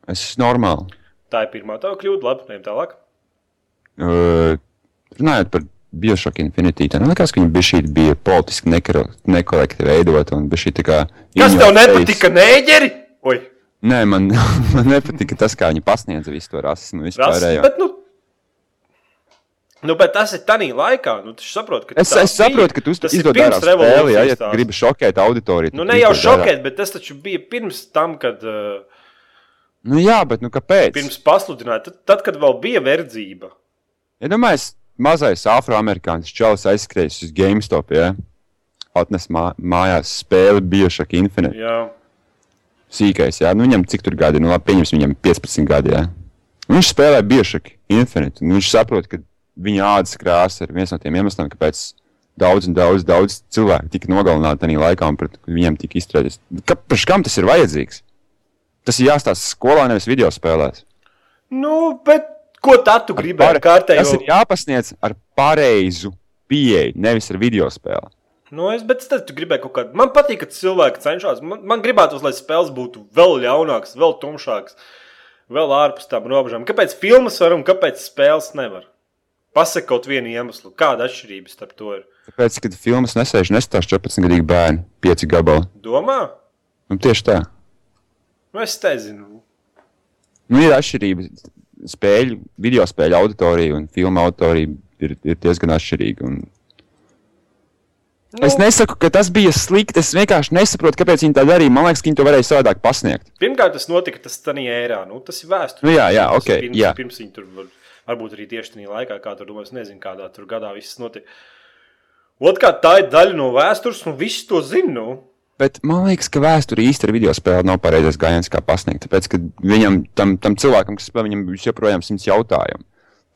[SPEAKER 3] Es esmu normāli.
[SPEAKER 2] Tā ir pirmā tā kļūda, labi, ejam tālāk.
[SPEAKER 3] Uh, runājot par Bioshock Infinity, tā nelikās, ka viņa bija šī bija politiski nekorekti veidota un bija šī tā kā.
[SPEAKER 2] Kas tev nepatika, nēģeri? Oi,
[SPEAKER 3] Nē, man, man nepatika tas, kā viņi pasniedza visu to rasismu.
[SPEAKER 2] tas
[SPEAKER 3] vispārējo.
[SPEAKER 2] bet, nu, nu, bet tas ir tādā laikā. Nu, tu saproti, ka
[SPEAKER 3] Es, es saprotu, ka tu
[SPEAKER 2] Tas
[SPEAKER 3] izdod
[SPEAKER 2] pirms
[SPEAKER 3] ārā spēli, ja,
[SPEAKER 2] revolūcijas
[SPEAKER 3] ja gribi šokēt auditoriju.
[SPEAKER 2] Nu, ne jau šokēt, bet tas taču bija pirms tam, kad. Uh,
[SPEAKER 3] Nu, jā, bet nu, kāpēc?
[SPEAKER 2] pirms pasludināja, tad, tad, kad vēl bija verdzība.
[SPEAKER 3] Ja domājies, mazais afroamerikānis čalis aizskrējis uz GameStop, ja? atnes mā, mājās spēli Bioshock Infinite.
[SPEAKER 2] Jā,
[SPEAKER 3] Sīkais, jā, nu viņam cik tur gadi, nu labi, pieņemsim viņam 15 gadi, jā. Un viņš spēlē Bioshock Infinite, un viņš saprot, ka viņa ādas krāsa ir viens no tiem iemesliem, kāpēc daudz un daudz, daudz cilvēku tika nogalināti tajā laikā, un pret viņiem tika izstrādāts. Kāpēc kam tas ir vajadzīgs? Tas ir jāstāsta skolā, nevis video spēlēs.
[SPEAKER 2] nu, bet ko tad tu gribēji? Kārtējo...
[SPEAKER 3] Tas ir jāpasniedz ar pareizu pieeju, nevis ar video spēli.
[SPEAKER 2] Nu, es, bet tad tu gribēji kaut kādu. Man patīk, ka cilvēki cenšas. Man, man gribētos, lai spēles būtu vēl ļaunākas, vēl tumšākas, vēl ārpus tām robežām. Kāpēc filmas var un kāpēc spēles nevar? Pasaka kaut vienu iemeslu. Kāda atšķirība starp to ir?
[SPEAKER 3] Tāpēc, kad filmas nesēž, nestāsta 14 gadīgi bērni, 5 gabali.
[SPEAKER 2] Domā?
[SPEAKER 3] Nu, tieši tā.
[SPEAKER 2] Nu, es nezinu.
[SPEAKER 3] Nu, ir atšķirība. Spēļu, video spēļu auditorija un filmu auditorija ir, ir diezgan atšķirīga. Un...
[SPEAKER 2] Nu,
[SPEAKER 3] Es nesaku, ka tas bija slikti. Es vienkārši nesaprotu, kāpēc viņi tā darīja. Man liekas, ka viņi to varēja savādāk pasniegt.
[SPEAKER 2] Pirmkārt, tas notika tas tādā ērā. Nu, tas ir vēsture.
[SPEAKER 3] Nu, jā, jā, ok,
[SPEAKER 2] ir Pirms,
[SPEAKER 3] jā.
[SPEAKER 2] pirms viņi tur var, varbūt arī tieši tajā laikā, kā tur domāju, nezinu, kādā tur gadā viss notika. Otrkārt, tā ir daļa no vēstures, un visi to zina. Nu.
[SPEAKER 3] Bet man liekas, ka vēsture ar video spēli nav pareizais gājiens, kā pasniegt. Tāpēc, ka viņam, tam, tam cilvēkam, kas spēlē, viņam joprojām ir simts jautājumu.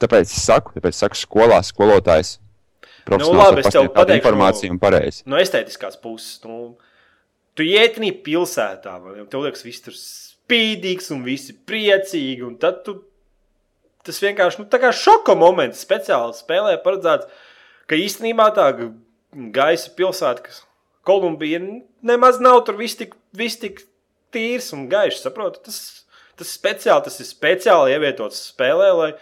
[SPEAKER 3] Tāpēc es saku, tāpēc es saku skolā skolotājs.
[SPEAKER 2] Nu, labi, es tev pateikšu,
[SPEAKER 3] informāciju un pareizi.
[SPEAKER 2] no estētiskās puses. Nu, tu ietini pilsētā, ne? tev liekas, viss tur spīdīgs un visi priecīgi. Un tad tu, tas vienkārši nu, tā kā šoka moments speciāli spēlē paredzēts, ka īstenībā tā gaisa pilsēta, kas Kolumbija, nemaz nav tur viss tik, viss tik tīrs un gaišs. Saproti? Tas, tas, speciāli, tas ir speciāli ievietots spēlē, lai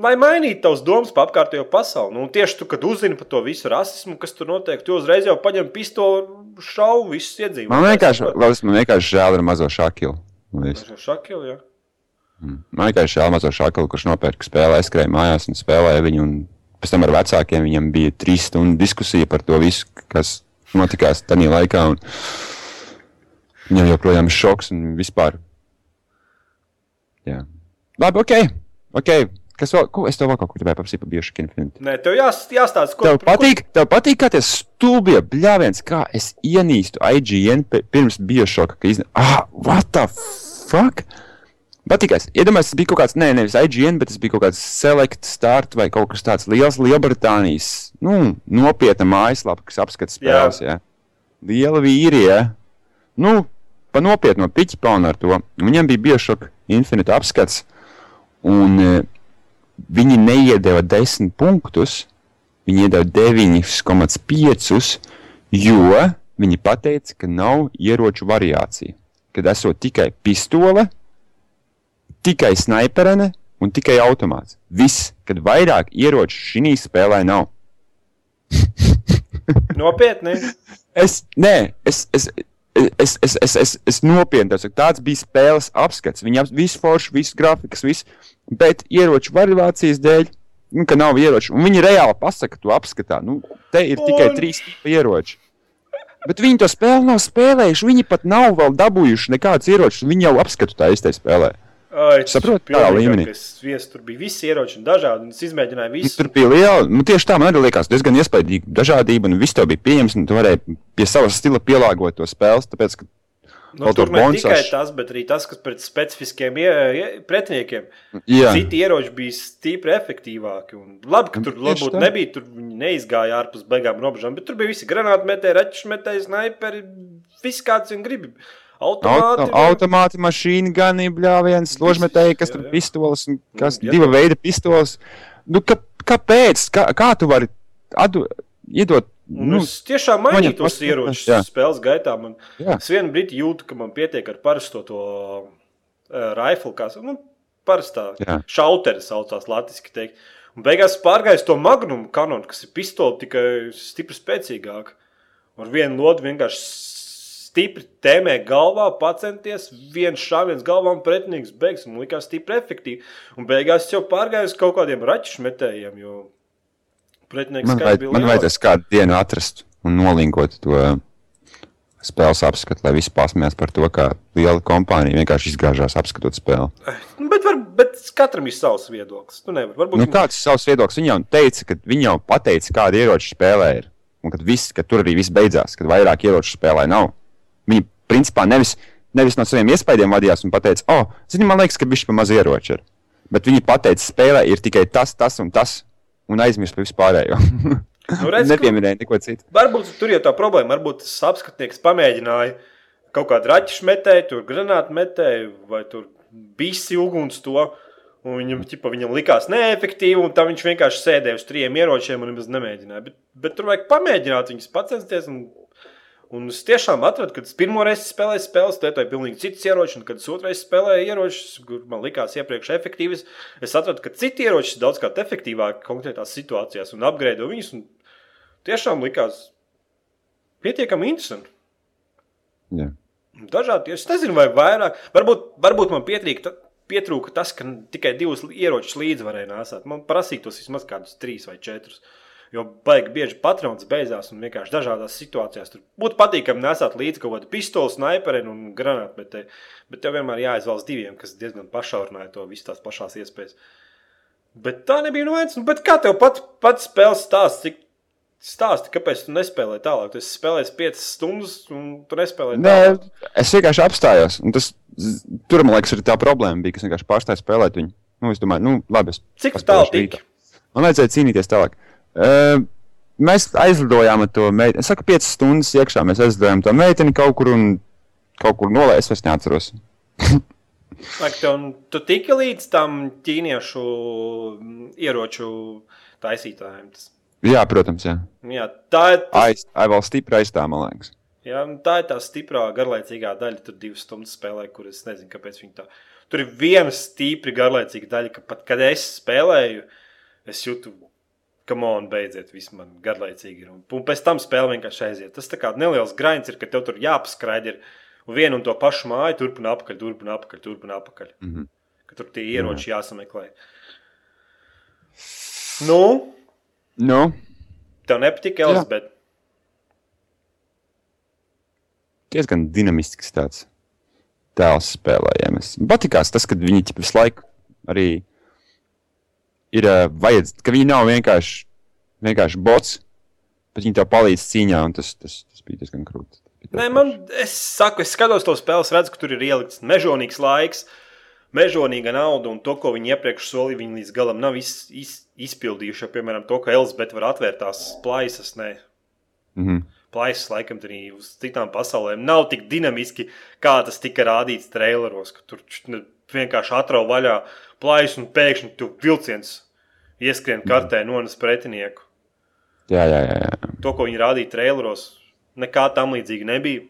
[SPEAKER 2] lai mainītu tavas domas par apkārtējo pasauli. Nu, tieši tu, kad uzzini par to visu rasismu, kas tur notiek, tu uzreiz jau paņem pistoli šaubu visus iedzīvotājus.
[SPEAKER 3] Man vienkārši, Laus, man vienkārši žēl ar mazo šakilu. Viss.
[SPEAKER 2] Šakili, jā.
[SPEAKER 3] Man vienkārši žēl mazo šakilu, kurš nopērka spēlē, aizskrēja mājās un spēlēja viņu. Un pēc tam ar vecākiem viņam bija trīs stundu diskusija par to visu, kas notikās tajā laikā. Viņam joprojām ir šoks un vispār. Jā. Labi, ok. okay. Kas vēl? Ko es tev vēl kaut ko gribēju paprasīt par Bioshock Infinite?
[SPEAKER 2] Nē, tev jās, jāstāsta, ko
[SPEAKER 3] Tev patīk, tev patīk, kā tie stulbie bļāviens, kā es ienīstu IGN pi- pirms Bioshock, ka iznāk. Ah, what the fuck? Patīkais. Iedomājieties, tas bija kaut kāds, nē, nevis IGN, bet tas bija kaut kāds Select Start vai kaut kas tāds liels Lielbritānijas, nu, nopietna mājaslapa, kas apskata spēles, jā. Liela vīri, jā. Nu, pa nopietno piķi paunu ar to. Viņam bija Bioshock Infinite apskats, un eh, viņi neiedeva 10 punktus, viņi iedeva 9,5, jo viņi teica, ka nav ieroču variācija. Kad esot tikai pistole, tikai sniperene un tikai automāts. Viss, kad vairāk ieroču šī spēlē nav.
[SPEAKER 2] Nopietni.
[SPEAKER 3] Es, nē, es, es, es, es, es, es, es nopietni saku, tāds bija spēles apskats. Viņam viss forši, viss grafikas, viss, bet ieroču variācijas dēļ, nu, ka nav ieroču. Un viņi reāli pasaka, to apskatā. Nu, te ir tikai
[SPEAKER 2] Un-
[SPEAKER 3] trīs ieroči. Bet viņi to spēli nav spēlējuši. Viņi pat nav vēl dabūjuši nekādus ieročus. Viņi jau apskatu tā izteikt spēlē.
[SPEAKER 2] Ai,
[SPEAKER 3] Saproti, tādā līmenī.
[SPEAKER 2] Es vies, tur bija visi ieroči un dažādi, un es izmēģināju visu.
[SPEAKER 3] tur bija liela. Nu, tieši tā man arī likās diezgan iespaidīga dažādība, un viss tev bija pieejams. un Tu varēji pie savas stila pielāgot to spēles. Tāpēc, ka
[SPEAKER 2] Nu, tur
[SPEAKER 3] tur Bonsas.
[SPEAKER 2] tikai tas, bet arī tas, kas pret specifiskiem ie, ie, pretiniekiem.
[SPEAKER 3] Jā,
[SPEAKER 2] Citi ieroči bija stipri efektīvāki. Un labi, ka tur
[SPEAKER 3] Tieši
[SPEAKER 2] varbūt nebija, tur neizgāja ārpus beigām robežām, bet tur bija visi granātmetēji, raķešmetēji, snaiperi, viss kāds vien grib.
[SPEAKER 3] Auto,
[SPEAKER 2] Automāti.
[SPEAKER 3] automāti, mašīna, gan bļāviens, ložmetēji, kas
[SPEAKER 2] jā,
[SPEAKER 3] tur
[SPEAKER 2] jā.
[SPEAKER 3] pistoles, un kas
[SPEAKER 2] Jā.
[SPEAKER 3] diva veida pistoles. Nu, ka, kāpēc? Kā, kā tu vari atdu, iedot?
[SPEAKER 2] Un
[SPEAKER 3] Nu,
[SPEAKER 2] es tiešām mainīju tos ieročus spēles gaitā. Man, es vienu brīdi jūtu, ka man pietiek ar parasto to uh, rifle, kā nu, parastā
[SPEAKER 3] Jā.
[SPEAKER 2] šauteri saucās latviski teikt. Un beigās pārgājis to magnumu kanonu, kas ir pistole tikai stipri spēcīgāka. Ar vienu lodu vienkārši stipri tēmē galvā, pacenties, viens šāviens galvā un pretinieks beigas. Man likās stipri efektīvi. Un beigās es jau pārgāju uz kaut kādiem raķešu metējiem, jo pretinieks
[SPEAKER 3] man, vajad,
[SPEAKER 2] bija
[SPEAKER 3] man vajadzēs kādu dienu atrast un nolinkot to uh, spēles apskatu, lai visi pasmējās par to, kā liela kompānija vienkārši izgāžās apskatot spēli.
[SPEAKER 2] Nu, Bet, var, bet katram ir savs viedoklis. Tu nevari. Varbūt
[SPEAKER 3] Nu, kāds ir savs viedoklis? Viņa jau teica, ka viņi jau pateica, kāda ieroča spēlē ir. Un kad, viss, kad tur arī viss beidzās, kad vairāk ieroču spēlē nav. Viņi principā nevis, nevis no saviem iespējām vadījās un teica, oh, zini, man liekas, ka viņš pa maz ieroči ir. Bet viņi pateica, spēlē ir tikai tas, tas un tas, un aizmirst par vispārējo.
[SPEAKER 2] Nu, redz,
[SPEAKER 3] Nepieminēja neko citu.
[SPEAKER 2] Varbūt tur jau tā problēma. Varbūt tas apskatnieks pamēģināja kaut kādu raķešu metēju, tur granātu metēju, vai tur bisi uguns to. Un viņam, ķipa, viņam likās neefektīvi, un tā viņš vienkārši sēdēja uz trim ieročiem un nemaz nemēģināja. Bet, bet tur vajag pamēģināt, viņus pacensties. Un, un es tiešām atradu, kad es pirmo reizi spēlēju spēles, lietoju pilnīgi citus ieročus, un kad es otrais spēlēju ieročus, kur man likās iepriekš efektīvas, es atradu, ka citi ieroči ir daudz kā efektīvāki konkrētās situācijās un apgrēdo viņus. Un tiešām likās pietiekami interesanti.
[SPEAKER 3] Jā.
[SPEAKER 2] Dažādi, es nezinu, vai vairāk. Varbūt, varbūt man pietrīk, ta- pietrūka tas, ka tikai divus ieročus līdzi varēja nesāt. Man prasītos vismaz kādus trīs vai četrus. Jo baigi bieži patrons beidzās un vienkārši dažādās situācijās. Tur būtu patīkami nesāt līdzi kaut kādu pistoli, sniperi un granātmetēju. Bet tev vienmēr jāizvēlas diviem, kas diezgan pašaurināja to visu tās pašās iespējas. Bet tā nebija no vienas. Nu, bet kā tev pat, pats spēles stāsts, cik stāsti, kāpēc tu nespēlēji tālāk? Tu esi spēlējis 5 stundas un tu nespēlēji
[SPEAKER 3] Nē,
[SPEAKER 2] tālāk.
[SPEAKER 3] es vienkārši apstājos. un Tas, tur, man liekas, arī tā problēma bija, ka es vienkārši pārstāju spēlēt viņu. Nu, es domāju, nu, labi. Es
[SPEAKER 2] Cik tālu tika?
[SPEAKER 3] Man vajadzēja cīnīties tālāk. Uh, mēs aizlidojām ar to meiteni. Es saku, 5 stundas iekšā. Mēs aizlidojām to meiteni kaut kur un kaut kur nolaižām. Es vairs neatceros.
[SPEAKER 2] Ak, tev, tu tiki līdz tam ķīniešu mm, ieroču taisītājiem. Tas,
[SPEAKER 3] Jā, protams, jā.
[SPEAKER 2] jā, tā, ir, tas,
[SPEAKER 3] Aiz, ai, vēl stipri aiz tā, man liekas.
[SPEAKER 2] jā, tā ir tā stiprā, garlaicīgā daļa. Tur divas stundas spēlē, kur es nezinu, kāpēc viņi tā. Tur ir viena stipri garlaicīga daļa, ka pat kad es spēlēju, es jūtu, ka man beidziet, viss man garlaicīgi ir. Un, un pēc tam spēle vienkārši aiziet. Tas tā kā neliels grains ir, ka tev tur jāpaskraida ir un vienu un to pašu māju, turpina apakaļ, turpina apakaļ, turpina apakaļ.
[SPEAKER 3] Mm -hmm.
[SPEAKER 2] Ka tur tie ieroči jāsameklē. Nu,
[SPEAKER 3] Nu,
[SPEAKER 2] tev nepatika
[SPEAKER 3] Jā.
[SPEAKER 2] Elizabete.
[SPEAKER 3] diezgan dinamisks tāds tēls spēlējams. Patīkās tas, ka viņi visu laiku arī ir uh, vajadz, ka viņi nav vienkārši, vienkārši bots, bet viņi tev palīdz cīņā, un tas, tas, tas bija diezgan krūti.
[SPEAKER 2] Nē, man, es saku, es skatos to spēli, redzu, ka tur ir ielikts mežonīgs laiks, mežonīga nauda, un to, ko viņi iepriekš solīja, viņi līdz galam nav iz, iz, izpildījuši. Jo, Piemēram, to, ka Elizabete var atvērt tās plaisas, ne,
[SPEAKER 3] Mm -hmm.
[SPEAKER 2] plaisas laikam arī uz citām pasaulēm, nav tik dinamiski, kā tas tika rādīts traileros, ka tur vienkārši atrauj vaļā plaisu un pēkšņi tu vilciens ieskrien kartē, nonas pretinieku.
[SPEAKER 3] Jā, jā, jā. jā.
[SPEAKER 2] To, ko viņi rādīja traileros, nekā tam līdzīga nebija.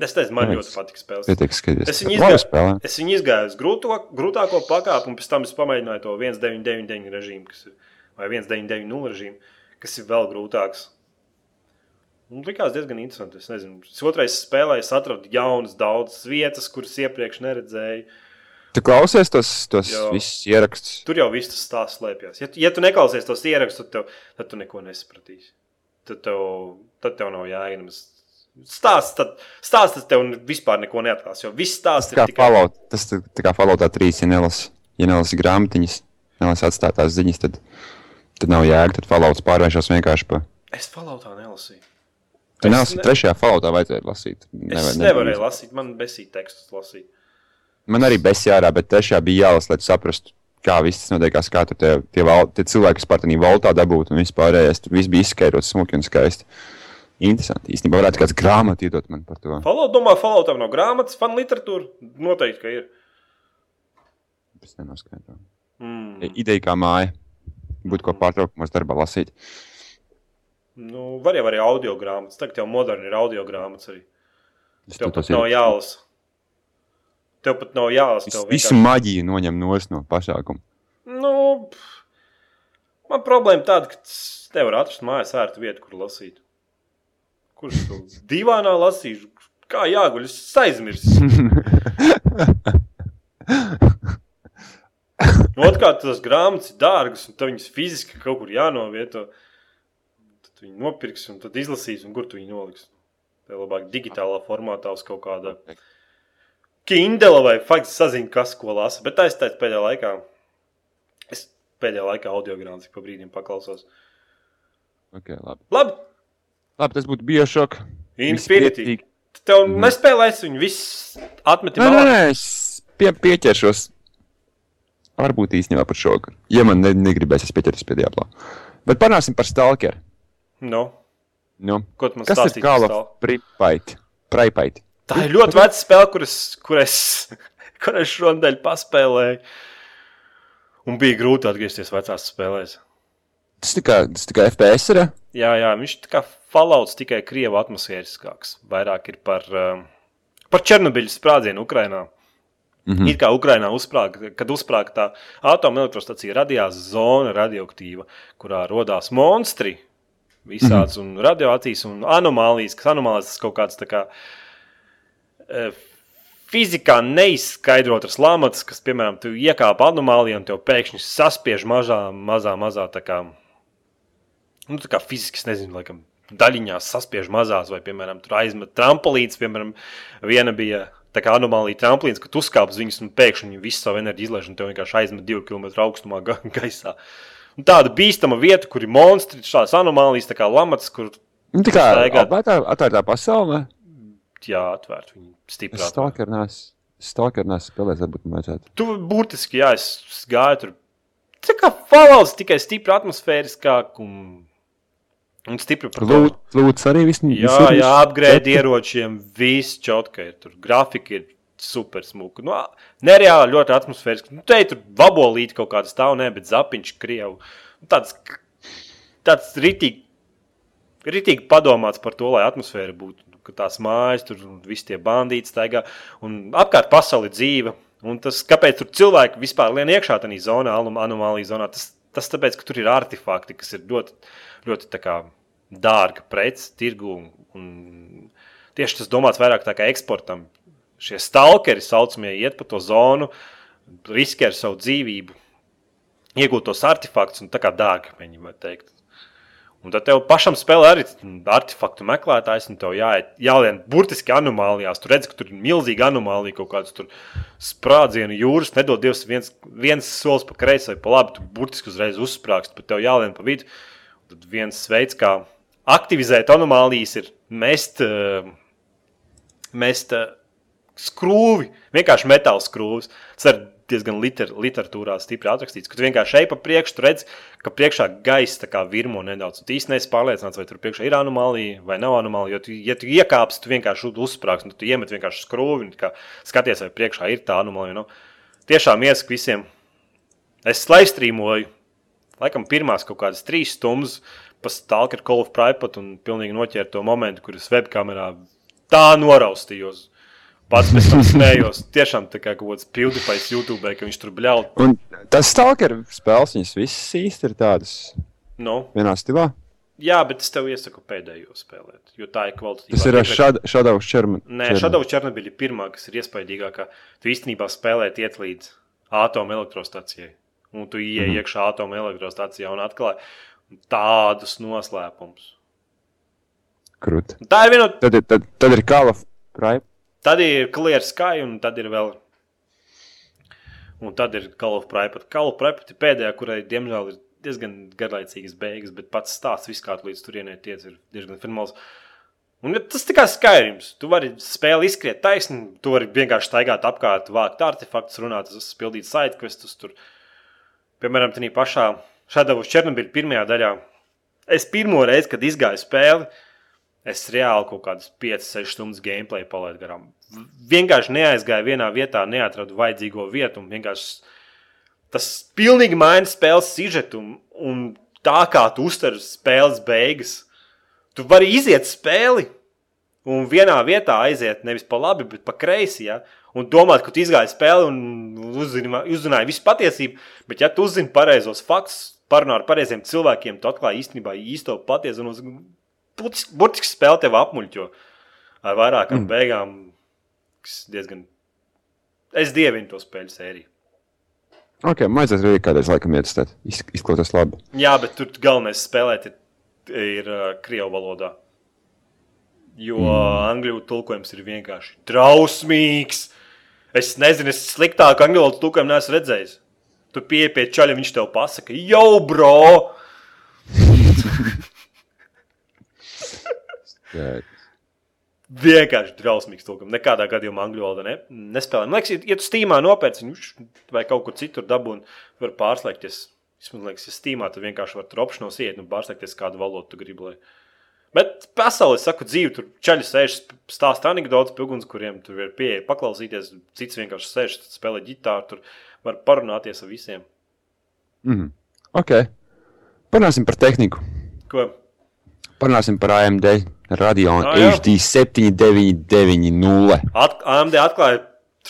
[SPEAKER 2] Es teicu, man
[SPEAKER 3] Jā,
[SPEAKER 2] ļoti patīk spēlēt.
[SPEAKER 3] Skatīties.
[SPEAKER 2] Es viņu izgāju,
[SPEAKER 3] spēlē.
[SPEAKER 2] es viņu izgāju uz grūto, grūtāko pakāpi, un pēc tam es pamēģināju to 1999 režīmu, kas ir, vai 1990 režīmu, kas ir vēl grūtāks. Un likās diezgan interesanti. Es nezinu, es otrais spēlēju, es atradu jaunas, daudzas vietas, kuras iepriekš neredzēju.
[SPEAKER 3] Tu klausies tos, tos visus ierakstus.
[SPEAKER 2] Tur jau viss tas stāsts slēpjas. Ja, tu- ja tu neklausies tos ierakstus, tad, tev- tad tu neko nesapratīsi. Tad tev, tad tev nav jāienas. Stāsts, tad, stāsts tad tev vispār neko neatklās. Jo viss stāsts ir tikai
[SPEAKER 3] Fallout, tas tā, tā kā Falloutā 3, ja nelas, ja nelas grāmatiņas, nelas atstātās ziņas, tad, tad nav jēga, tad Fallouts pārvēršas vienkārši pa...
[SPEAKER 2] Es Falloutā nelasīju.
[SPEAKER 3] Tu
[SPEAKER 2] Es
[SPEAKER 3] neesi
[SPEAKER 2] ne-
[SPEAKER 3] trešajā falotā vajadzēja lasīt.
[SPEAKER 2] Es
[SPEAKER 3] Nevar-
[SPEAKER 2] nevarēju
[SPEAKER 3] nevar-
[SPEAKER 2] lasīt, man besīja tekstus lasīt.
[SPEAKER 3] Man arī besīja ārā, bet trešajā bija jālasa, lai tu saprastu, kā viss tas notiekās, kā tur tie, tie, val, tie cilvēki, kas par tādī valtā dabūtu un vispārējais. Tur viss bija izskaidrots smuki un skaisti. Interesanti. Īstenībā varētu kāds grāmatu iedot man par to.
[SPEAKER 2] Fallout, domāju, Falloutam nav grāmatas, fan literatūra. Noteikti, ka ir.
[SPEAKER 3] Es nenoskaidroju.
[SPEAKER 2] Mm.
[SPEAKER 3] Ideja kā māja. Būtu ko pārtraukumos darbā lasīt.
[SPEAKER 2] Nu, var jau arī audio grāmatas. Tagad jau moderni ir audio grāmatas arī.
[SPEAKER 3] Es
[SPEAKER 2] Tev pat nav jālasa. Tev pat nav jālasa.
[SPEAKER 3] Visu
[SPEAKER 2] vienkārši...
[SPEAKER 3] maģiju noņem no pasākuma.
[SPEAKER 2] Nu, man problēma tāda, ka es nevaru atrast mājās ērtu vietu, kur lasīt. Kurš to divānā lasīšu? Kā jāguļ, es aizmirsu. Otrkārt, tas grāmatas ir dārgas, un tev viņas fiziski kaut kur jānovieto. Tad viņi nopirks, un tad izlasīs, un kur tu viņu noliks. Tev labāk digitālā formātā uz kaut kāda Kindle vai faktiski sazina, kas ko lasa. Bet es teicu pēdējā laikā. Es pēdējā laikā audio grāmatas pa brīdim paklausos.
[SPEAKER 3] Okay, labi.
[SPEAKER 2] Labi,
[SPEAKER 3] labi, tas būtu biošok.
[SPEAKER 2] Infinity. Tev
[SPEAKER 3] Mhm.
[SPEAKER 2] nespēlēs, viņu viss atmeti
[SPEAKER 3] Nē, nē, nē, es pie, pieķeršos. Varbūt īstenībā par šo. Ja man ne, negribēs, es pieķeršos pie diabla. Bet parunāsim par stalkeru.
[SPEAKER 2] Nu,
[SPEAKER 3] Nu,
[SPEAKER 2] ko tu man
[SPEAKER 3] kas ir
[SPEAKER 2] stāstīji?
[SPEAKER 3] Call of Pripait? Pripait.
[SPEAKER 2] Tā ir ļoti veca spēle, kuras, kuras, kuras šonadēļ paspēlēju. Un bija grūti atgriezties vecās spēlēs.
[SPEAKER 3] Tas tikai, tas tikai FPS ir.
[SPEAKER 2] Jā, jā, viņš tā kā falauts tikai krievu atmosfēriskāks. Vairāk ir par, um, par Černobiļas sprādzienu Ukrajinā. Mm -hmm. It kā Ukrainā uzsprāga, kad uzsprāga tā atomelektrostacija, radījās zona radioaktīva, kurā radās monstri visāds mm -hmm. un radioaktīvs un anomālijas, kas anomālijas kaut kāds tā kā e, fizikā neizskaidrotas lamatas, kas, piemēram, tu iekāp anomālijā un tev pēkšņi saspiež mazā, mazā, mazā tā kā, nu, tā kā fiziski, nezinu, laikam, daļiņās saspiež mazās, vai, piemēram, tur aizmet trampolīns, piemēram, viena bija tā kā anomālija tramplīns, ka tu uzkāp uz viņas un pēkšņi viņi visu savu enerģiju izlaiž un tev vienkārši aizmet divu kilometru augstumā ga gaisā. Un tāda bīstama vieta, kur ir monstri, šādas anomālijas, tā kā lamats, kur
[SPEAKER 3] Nu, tā kā
[SPEAKER 2] Staigāt.
[SPEAKER 3] atvērtā, atvērtā pasaulē.
[SPEAKER 2] Jāatvērt viņi
[SPEAKER 3] Es
[SPEAKER 2] stiprāk.
[SPEAKER 3] stalkeru nesu. Stalkeru nesu spēlējis, varbūt man vajadzētu.
[SPEAKER 2] Tu burtiski, jā, es gāju tur. Tā kā falauts tikai stipri atmosfēriskāk un, un stipri par to.
[SPEAKER 3] Lūdzu, arī viss.
[SPEAKER 2] Jā, jā, apgrēdi ieročiem, viss čotka ir tur. Grafika ir super smuka. Nu, nereāli ļoti atmosfēriski. Nu, te ir tur vabolīti kaut kāda stāv, ne, bet zapiņš krievu. Nu, Tāds, tāds ritīgi, ritīgi padomāts par to, lai atmosfēra būtu. Ka tās mājas, tur viss tie bandīti staigā. Un apkārt pasauli ir dzīva. Un tas, kāpēc tur cilvēki vispār lien iekšā tajā zonā, anom- anomālija zonā, tas, tas tāpēc, ka tur ir artefakti, kas ir ļoti, ļoti kā dārga prece, tirgu. Un, un tieši tas domāts vairāk kā eksportam. Šie stalkeri, saucamie, iet pa to zonu, riskē ar savu dzīvību, iegūt tos artefaktus, un tā kā dārgi viņi var teikt. Un tad tev pašam spēlē arī artefaktu meklētājs, un tev jāiet, jālien burtiski anomālijās. Tur redz, ka tur ir milzīga anomālija, kaut kāds tur sprādzienu jūras, nedod Dievs viens, viens solis pa kreisi vai pa labi, tu burtiski uzreiz uzsprāgst, bet tev jālien pa vidu. Tad viens veids, kā aktivizēt anomālijas, ir mest, eh, mest eh, skrūvi, vienkārši metāla skrūvis. Tas ir diezgan liter, literatūrā stipri atrakstīts, ka tu vienkārši ej pa priekšu, tu redz, ka priekšā gaisa tā kā virmo nedaudz. Tu īsti neesi pārliecināts, vai tur priekšā ir anomālija vai nav anomālija. Jo, tu, ja tu iekāpsi, tu vienkārši uzsprāgsi, nu, tu iemet vienkārši skrūvi tā kā skaties, vai priekšā ir tā anomālija. Nu, tiešām iesaku visiem. Es slaistrīmoju, laikam, pirmās kaut kādas trīs stundas pa stalkeru Call of Private un pilnīgi noķēru to momentu, kur es webkamerā tā noraustījos. Pats pēc tam smējos. Tiešām tā kā kaut kāds PewDiePie YouTube, ka viņš tur bļauj.
[SPEAKER 3] Un tas stalkeru spēles, viņas visas īsti ir tādas
[SPEAKER 2] Nu,
[SPEAKER 3] vienā stilā.
[SPEAKER 2] jā, bet es tev iesaku pēdējo spēlēt, jo tā ir kvalitatīva.
[SPEAKER 3] Tas ir Shadow Sherman.
[SPEAKER 2] Nē, Shadow Černobiļa ir pirmā, kas ir iespaidīgākā. Tu īstenībā spēlēt iet līdz atomelektrostacijai. Un tu ieej mm -hmm. iekšā atomelektrostacijā un atklāji tādus noslēpumus.
[SPEAKER 3] Krūt.
[SPEAKER 2] Tā ir viena no
[SPEAKER 3] Tad, tad, tad ir Call of Private.
[SPEAKER 2] Tad ir Clear Sky, un tad ir vēl. Un tad ir. Call of Private ir pēdējā, kurai, diemžēl, ir diezgan garlaicīgas beigas, bet pats stāsts viss kā tu līdz turienei tiec ir diezgan formāls. Un tas tikai skaidrs. Tu vari spēli izskriet taisni, tu vari vienkārši staigāt apkārt, vākt artefaktus, runāt, tas pildīt sidekvestus. Tur. Piemēram, tādā pašā Šādavos Černobiļa pirmajā daļā. Es pirmo reizi, kad izgāju spēli, es reāli kaut kādas 5-6 stundas gameplay palaidu garām. Vienkārši neaizgāju vienā vietā, neatradu vajadzīgo vietu. Tas pilnīgi maina spēles sižetu un, un tā kā tu uztver spēles beigas. Tu vari iziet spēli un vienā vietā aiziet nevis pa labi, bet pa kreisi. Ja? Un domāt, ka tu izgāji spēli un uzzināji visu patiesību. Bet, ja tu uzzini pareizos faktus, parunā ar pareiziem cilvēkiem, tu atklāji īstenībā īsto patiesu. Burtiski burtiski spēle tev apmuļķo ar vairākām mm. beigām. kas Diezgan... Es dievinu to spēļu sēriju.
[SPEAKER 3] Ok, maizēs arī kādreiz laikam ietestēt. Iz- Izklausās labi.
[SPEAKER 2] Jā, bet tur galvenais spēlēt ir, ir uh, krievu valodā. Jo mm. angļu tulkojums ir vienkārši trausmīgs. Es nezinu, es sliktāku angļu valodas tulkojumu neesmu redzējis. Tu pieeji pie čaļa, viņš tev pasaka, jau, bro!
[SPEAKER 3] Jā.
[SPEAKER 2] Vienkārši drausmīgs tulkojums. Nekādā gadījumā angļu valodā ne, nespēlē. Man liekas, ja tu stīmā nopērci viņu vai kaut kur citur dabūni, var pārslēgties. Es man liekas, ja stīmā tu vienkārši vari tur opšanos iet un pārslēgties, kādu valodu tu gribi. Lai... Bet pasaulē, saku, dzīve tur ceļš sēž, stāsta anekdotas, pilguns, kuriem tur ir pieeja paklausīties. Cits vienkārši sēž, spēlē ģitāru, tur var parunāties ar visiem.
[SPEAKER 3] Mhm. Ok. Parunāsim par tehniku.
[SPEAKER 2] Ko?
[SPEAKER 3] Parunāsim par AMD Radeon
[SPEAKER 2] jā.
[SPEAKER 3] HD 7990.
[SPEAKER 2] At, AMD atklāja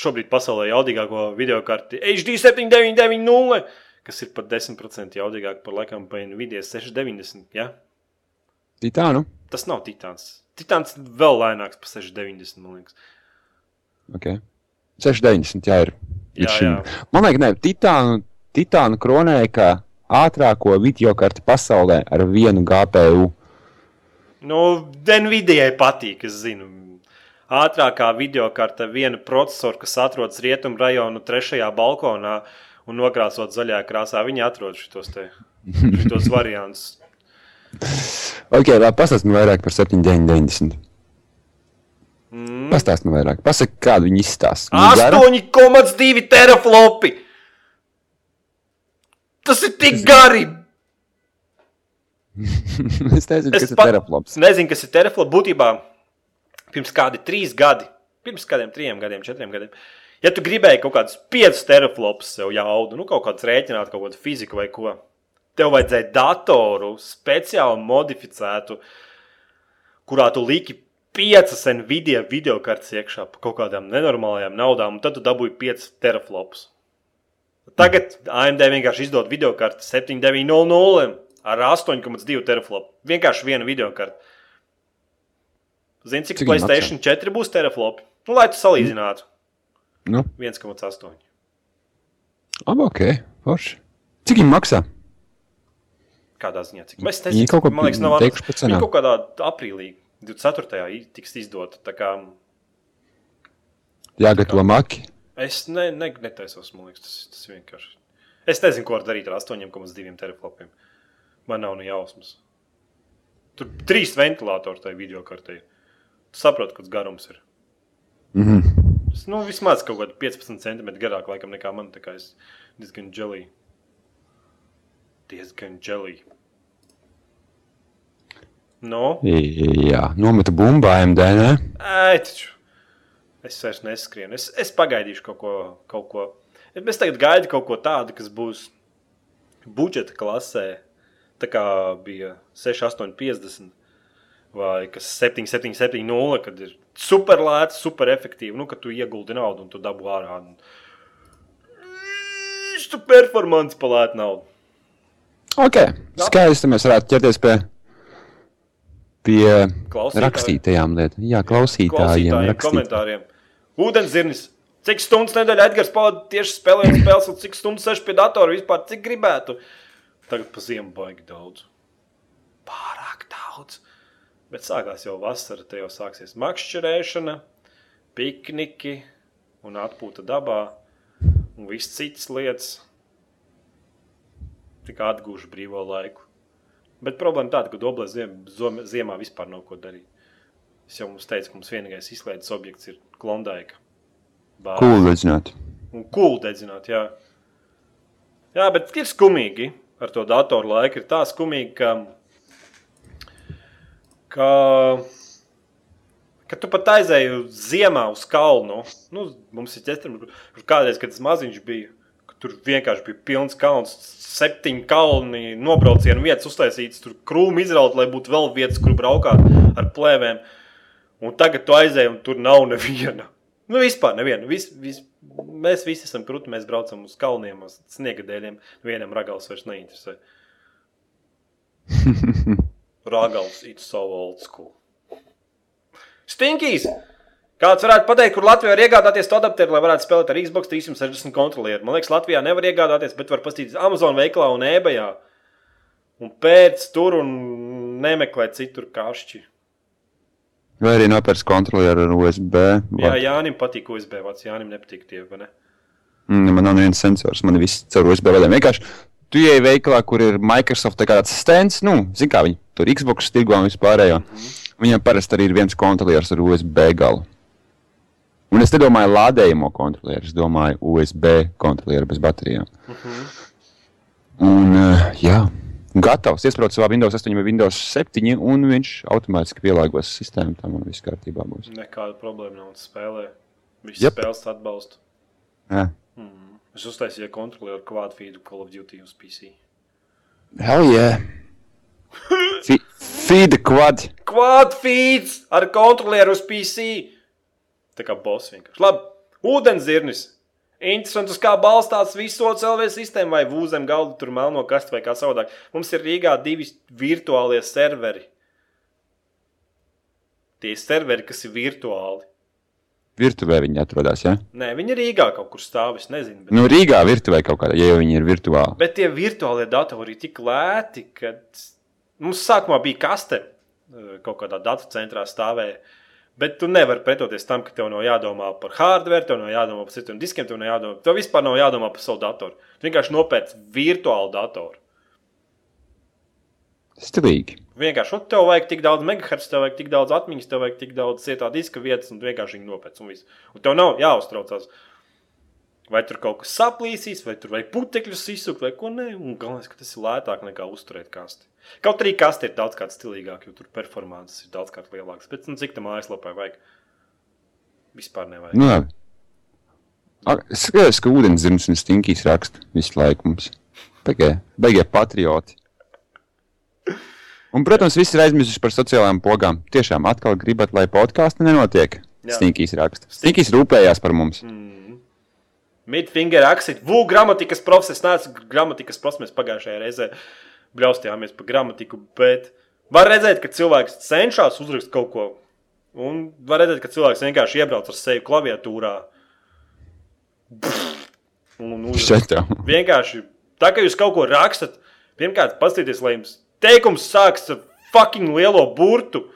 [SPEAKER 2] šobrīd pasaulē jaudīgāko video karti HD 7990, kas ir pat 10% jaudīgāk par laikam pa Nvidia 690. Ja?
[SPEAKER 3] Titānu.
[SPEAKER 2] Tas nav Titāns. Titāns vēl lēnāks par 690, man liekas.
[SPEAKER 3] Ok. 690, jā, ir. ir
[SPEAKER 2] Jā,
[SPEAKER 3] šim.
[SPEAKER 2] jā.
[SPEAKER 3] Man liekas, ne, Titānu, Titānu kronēja kā ātrāko video karti pasaulē ar vienu GPU.
[SPEAKER 2] Nu, Nvidia patīk, es zinu. Ātrākā video karte ar vienu procesoru, kas atrodas rietumu rajonu trešajā balkonā un nokrāsot zaļā krāsā. Viņi atrod šitos, te, šitos variantus.
[SPEAKER 3] Ok, labi, pastāst man vairāk par 7990. Mm. Pastāst man vairāk. Pasaka, kādu viņi izstāsta. Nu, gara?
[SPEAKER 2] 8,2 teraflopi! Tas ir tik gari!
[SPEAKER 3] es nezinu, kas ir
[SPEAKER 2] pat-
[SPEAKER 3] teraflops.
[SPEAKER 2] nezinu, kas ir teraflops. Būtībā pirms kādi trīs gadi, pirms kādiem trim gadiem, četriem gadiem. Ja tu gribēji kaut kādus piecus teraflops sev jaudu, nu kaut kāds rēķināt, kaut kādu fiziku vai ko, tev vajadzēja datoru speciāli modificētu, kurā tu liki piecas Nvidia video kartes iekšā par kaut kādām nenormālajām naudām, un tad tu dabūji piecus teraflops. Tagad AMD vienkārši izdod video karti 7900 ar 8,2 teraflopu. Vienkārši viena video karti. Zini, cik,
[SPEAKER 3] Cik
[SPEAKER 2] Playstation 4 būs teraflopi? Nu, lai tu salīdzinātu.
[SPEAKER 3] Nu,
[SPEAKER 2] 1,8.
[SPEAKER 3] labi, ok. Forši. Cik viņi maksā?
[SPEAKER 2] Kādā ziņā? Cik? Mēs nezinām,
[SPEAKER 3] kaut ko
[SPEAKER 2] man liekas, nav
[SPEAKER 3] cenām.
[SPEAKER 2] Viņi kaut kādā aprīlī, 24. i- tiks izdota. Tā kā
[SPEAKER 3] Jāgatavo maki.
[SPEAKER 2] es ne, ne, netaisos, man liekas, tas, tas vienkārši. Es nezinu, ko darīt ar 8,2 teraflopiem. Man nav ne jausmas. Tur trīs ventilatori tajā video kartē. Tu saproti, kāds garums ir.
[SPEAKER 3] Mhm.
[SPEAKER 2] Tas, nu, vismaz kaut kāda 15 centimetri garāk, laikam, nekā man. Tā kā es diezgan dželī. Diezgan dželī. No?
[SPEAKER 3] Jā, nometa bumbu AMD. Ne?
[SPEAKER 2] Ai, taču. Es vairs neskrienu. Es, es pagaidīšu kaut ko. Kaut ko. Es tagad gaidu kaut ko tādu, kas būs budžeta klasē. Tā kā bija 6850 vai kas 7770, kad ir super lēts, super efektīvi. Nu, kad tu ieguldi naudu un tu dabū ārā. Un... Tu performance pa lētu naudu.
[SPEAKER 3] Ok, skaidrs, tad mēs varētu ķerties pie, pie rakstītajām lietām. Jā, klausītājiem.
[SPEAKER 2] klausītājiem,
[SPEAKER 3] rakstīt.
[SPEAKER 2] komentāriem. Ūdenzirnis. Cik stundas nedēļā Edgars pavadīja tieši spēlējot spēles, un cik stundas sēž pie datora vispār, cik gribētu? Tagad pa ziemu baigi daudz. Pārāk daudz. Bet sākās jau vasara, te jau sāksies makšķerēšana, pikniki un atpūta dabā un viss citas lietas. Tikai atgūšu brīvo laiku. Bet problēma tāda, ka doblē ziem, zom- ziemā vispār nav ko darīt. Es jau mums teicu, ka mums vienīgais izslēdzas objekts ir Klondaika. bāze.
[SPEAKER 3] Cool, redzināt.
[SPEAKER 2] Un kūlu dedzināt, jā. Jā, bet ir skumīgi ar to datoru laiku. Ir tā skumīgi, ka, ka, ka tu pat aizēji ziemā uz kalnu. Nu, mums ir ķetri, kādreiz, kad tas maziņš bija, tur vienkārši bija pilns kalns, septiņi kalni, nobraucienu vietas uztaisītas, tur krūmi izraut, lai būtu vēl vietas, kur braukāt ar plēvēm. Un tagad tu aizēji, un tur nav neviena. Nu, vispār neviena. Vis, vis, mēs visi esam krūti, mēs braucam uz kalniem, uz sniega dēļiem. Vienam ragals vairs neinteresē. Ragals, it's so old school. Stinkīs! Kāds varētu pateikt, kur Latvijā var iegādāties to adapteru, lai varētu spēlēt ar Xbox 360 kontrolieru? Man liekas, Latvijā nevar iegādāties, bet var paskatīties Amazon veiklā un eBayā. Un pēc tur un nemeklēt citur kašķi.
[SPEAKER 3] Vai arī nopērts kontrolieru ar USB.
[SPEAKER 2] Jā,
[SPEAKER 3] Vai-
[SPEAKER 2] Jānim patīk USB, vats Jānim nepatīk tie, vai ne?
[SPEAKER 3] Mm, Man nav neviens sensors, man ir viss caur USB vadiem. Vienkārši tu ieej veikalā, kur ir Microsoft tā kā tāds stands, nu, zini kā viņi tur Xbox tirgo un vispārējo. Viņam parasti arī ir viens kontrolieris ar USB galu. Un es nedomāju lādējamo kontrolieru, es domāju USB kontrolieru bez baterijām. Un, uh, jā, gatavs. Iesprāst savā Windows 8 vai Windows 7, un viņš automātiski pielāgos sistēmu. Tam un viss kārtībā būs.
[SPEAKER 2] Nekāda problēma nav. Spēlē. Viņš yep. spēles atbalstu.
[SPEAKER 3] Jā.
[SPEAKER 2] Es uztaisīju kontrolieru Quad Feed Call of Duty uz PC.
[SPEAKER 3] Hell yeah! Feed quad!
[SPEAKER 2] Quad Feeds ar kontrolieru uz PC! Tā kā boss vienkārši. Labi, ūdenzirnis. Interesanti, uz kā balstās visu CLV sistēmu, vai vūzem galdu tur melno kastu vai kā savādāk. Mums ir Rīgā divi virtuālie serveri. Tie serveri, kas ir virtuāli.
[SPEAKER 3] Virtuvē viņi atrodas. Ja?
[SPEAKER 2] Nē, viņi ir Rīgā kaut kur stāv, es nezinu. Bet...
[SPEAKER 3] Nu, Rīgā virtuvē kaut kādā, ja jau viņi ir virtuāli.
[SPEAKER 2] Bet tie virtuālie datori ir tik lēti, ka mums sākumā bija kaste eh, kaut kādā datu centrā stāvēja. Bet tu nevari pretoties tam, ka tev nav jādomā par hardware, tev nav jādomā par citiem diskiem, tev nav jādomā. Tev vispār nav jādomā par savu datoru. Tu vienkārši nopērci virtuālu datoru.
[SPEAKER 3] Stilīgi.
[SPEAKER 2] Vienkārši, un tev vajag tik daudz megahertz, tev vajag tik daudz atmiņas, tev vajag tik daudz cietā diska vietas, un vienkārši viņu nopērci. Un, viss. un tev nav jāuztraucās. Vai tur kaut kas saplīsīs, vai tur vajag putekļus izsukt, vai ko nē. Un galvenais, ka tas ir lētāk nekā uzturēt kasti. Kaut arī kasti ir daudz kā stilīgāk, jo tur performances ir daudz kā lielāks. Bet nu, cik tam mājaslapā vajag? Vispār nevajag.
[SPEAKER 3] Nu, labi. Ak, Es skatos, ka ūdens zirnis un stinkīs raksta visu laiku mums. Beigie, beigie patrioti. Un, protams, visi ir aizmirsuši par sociālajām pogām. Tiešām atkal gribat, lai podkāsti nenotiek. Stinkīs raksta. Stinkīs rūpējās par mums.
[SPEAKER 2] Midfinger aksit, vū gramatikas profs. Es neesmu gramatikas profs, mēs pagājušajā reizē bļaustījāmies par gramatiku, bet var redzēt, ka cilvēks cenšas uzrakstīt kaut ko. Un var redzēt, ka cilvēks vienkārši iebrauc ar seju klaviatūrā. Un uzrakst. Vienkārši tā, ka jūs kaut ko rakstat, pirmkārt, paskatieties, lai jums teikums sākas ar fucking lielo burtu.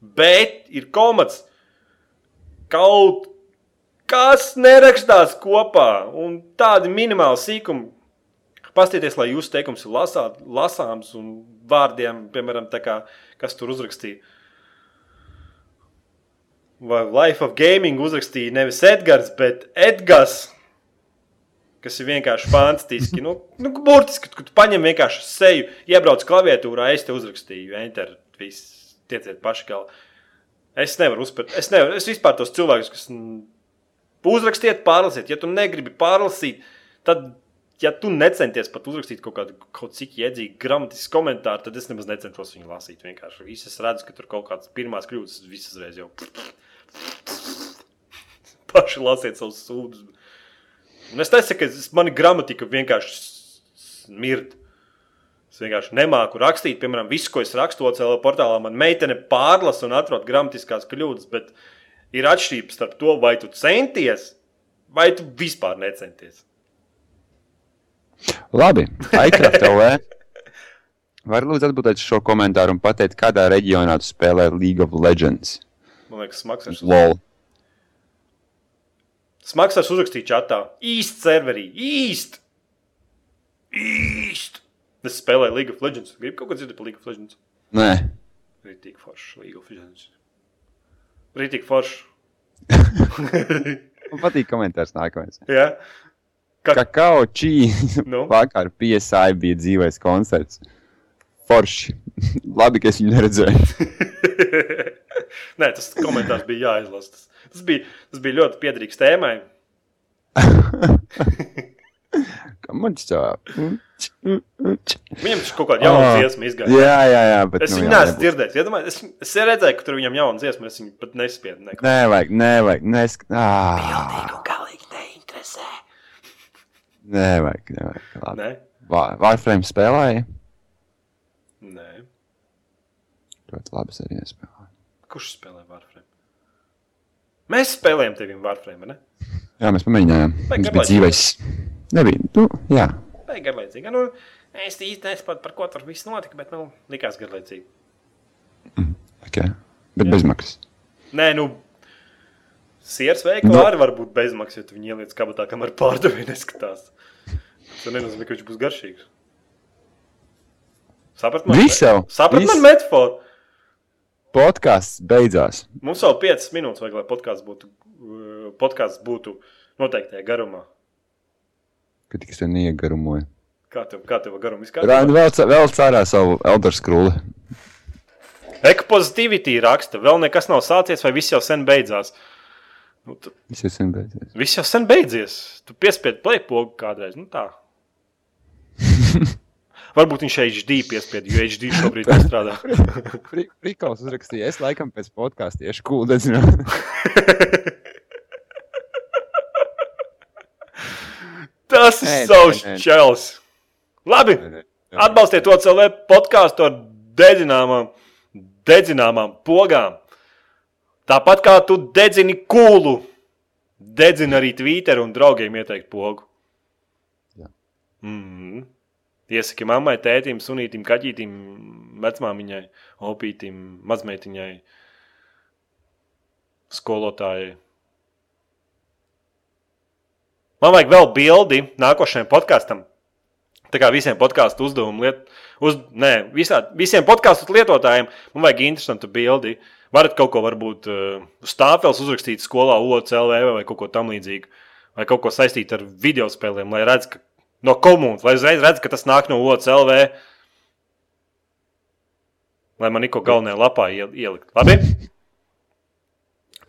[SPEAKER 2] Bet ir komats. Kaut kas nerakstās kopā, un tādi minimāli sīkumi. Pastieties, lai jūsu teikums ir lasā, lasāms un vārdiem, piemēram, kā, kas tur uzrakstīja. Vai Life of Gaming uzrakstīja nevis Edgars, bet Edgars kas ir vienkārši fantastiski. Nu, nu, burtiski, kad tu paņem vienkārši seju, iebrauc klaviatūrā, es te uzrakstīju, enter, viss, tieciet paši galā. Es nevaru uzspērt, es nevaru, es vispār tos cilvēkus, kas mm, uzrakstiet, pārlasiet, ja tu negribi pārlasīt, tad, ja tu necenties pat uzrakstīt kaut kādu kaut cik iedzīgu gramatisku komentāru, tad es nemaz necenšos viņu lasīt. Vienkārši viss es redzu, ka tur kaut kādas pirmās kļūdas, visas reiz jau paši lasiet savus sūdzības. Un es nesaku, ka mani gramatika vienkārši smird. Es vienkārši nemāku rakstīt, piemēram, visu, ko es rakstu OCL portālā. Man meitene pārlasa un atrod gramatiskās kļūdas, bet ir atšķirības starp to, vai tu centies, vai tu vispār necenties.
[SPEAKER 3] Labi, Aikrafta LV. Var lūdzu atbildēt šo komentāru un pateikt, kādā reģionā tu spēlē League of Legends?
[SPEAKER 2] Man liekas, smags ar
[SPEAKER 3] LOL.
[SPEAKER 2] Smags ar uzrakstīju čatā. Īsti serverī, īsti! Īsti! Es spēlēju League of Legends. Gribu kaut ko dzirdēt par League of Legends.
[SPEAKER 3] Nē,
[SPEAKER 2] Rītīgi foršs League of Legends. Rītīgi foršs.
[SPEAKER 3] Man patīk komentārs nākamais.
[SPEAKER 2] Jā. Ka-
[SPEAKER 3] Kakao čī.
[SPEAKER 2] Nu?
[SPEAKER 3] Vakar PSI bija dzīvais koncerts. Forši. Labi, ka es viņu neredzēju.
[SPEAKER 2] Nē, tas komentārs bija jāizlasa. Tas, tas, bija, tas bija ļoti piederīgs tēmai.
[SPEAKER 3] Kam man tā?
[SPEAKER 2] Viņam taču kaut kāda jauna
[SPEAKER 3] Ah.
[SPEAKER 2] dziesma izgāja.
[SPEAKER 3] Jā, jā, jā. Bet,
[SPEAKER 2] Es
[SPEAKER 3] nu,
[SPEAKER 2] viņu neesmu dzirdējis. Iedomājies, Es, es redzēju, ka tur viņam jauna dziesma, es viņu pat nespēju. Neko.
[SPEAKER 3] Nevajag, nevajag. Nesk... Ah,
[SPEAKER 1] Galīgi neinteresē.
[SPEAKER 3] nevajag. Labi.
[SPEAKER 2] Nē,
[SPEAKER 3] Var- Warframe spēlēja.
[SPEAKER 2] nē.
[SPEAKER 3] Ļoti labi arī spēlēja.
[SPEAKER 2] Kurš spēlē Warframe? Mēs spēlējam tevi Warframe, ne?
[SPEAKER 3] Jā, mēs pamēģinājām. Viņš bija
[SPEAKER 2] garlaicīgi?
[SPEAKER 3] dzīvais. Nebija. Nu, jā.
[SPEAKER 2] Ir garlaicīga. Nu, es īsti nesaprotu, par ko tur viss notika, bet, nu, likās garlaicīgi.
[SPEAKER 3] Okay. Bet
[SPEAKER 2] Jā.
[SPEAKER 3] bez maksas.
[SPEAKER 2] Nē, nu, sieras veikalā
[SPEAKER 3] Nu.
[SPEAKER 2] arī var būt bezmaksas, ja tu viņu ieliec kabatā, kamēr pārdevēja neskatās. Tas nenozīmē, ka viņš būs garšīgs. Saprat man? Saprat man metaforu.
[SPEAKER 3] Podkāsts beidzās.
[SPEAKER 2] Mums vēl 5 minūtes vajag, lai podkāsts būtu, uh, podkāsts būtu noteiktajā garumā.
[SPEAKER 3] Kad tikai es to neiegarumoju.
[SPEAKER 2] Kā tev, kā tev garumu
[SPEAKER 3] Rāni
[SPEAKER 2] izskatās?
[SPEAKER 3] vēl, ca- vēl cārā savu Elder Scrolli.
[SPEAKER 2] Ekopozitivity raksta, vēl nekas nav sācies, vai viss jau sen beidzās. Nu, tu,
[SPEAKER 3] Viss jau sen beidzies.
[SPEAKER 2] viss jau sen beidzies. Tu piespiedi plēpogu kādreiz. Nu, tā. Varbūt viņš HD piespied, jo HD šobrīd nestrādā.
[SPEAKER 3] Rīkaus uzrakstīja, es laikam pēc podkāsta tieši kūlu
[SPEAKER 2] Tas ir savs čels. Labi, atbalstiet to CLV podkāstu ar dedzināmām, dedzināmām pogām. Tāpat kā tu dedzini kūlu, dedzini arī Twitter un draugiem ieteikt pogu. Mm -hmm. Iesaki mammai, tētim, sunītim, kaķītim, vecmāmiņai, opītim, mazmeitiņai, skolotājai. Man vajag vēl bildi nākošajam podkāstam. Tā kā visiem podkāstu uzdevumu liet, uz, nē, visā, visiem podkāstu lietotājiem man vajag interesantu bildi. Varat kaut ko varbūt uz tāfeles uzrakstīt skolā, OCLV vai kaut ko tamlīdzīgu. Vai kaut ko saistīt ar video spēlēm, lai redz, ka no komunas, lai uzreiz redz, ka tas nāk no OCLV. Lai man neko galvenajā lapā iel- ielikt. Labi?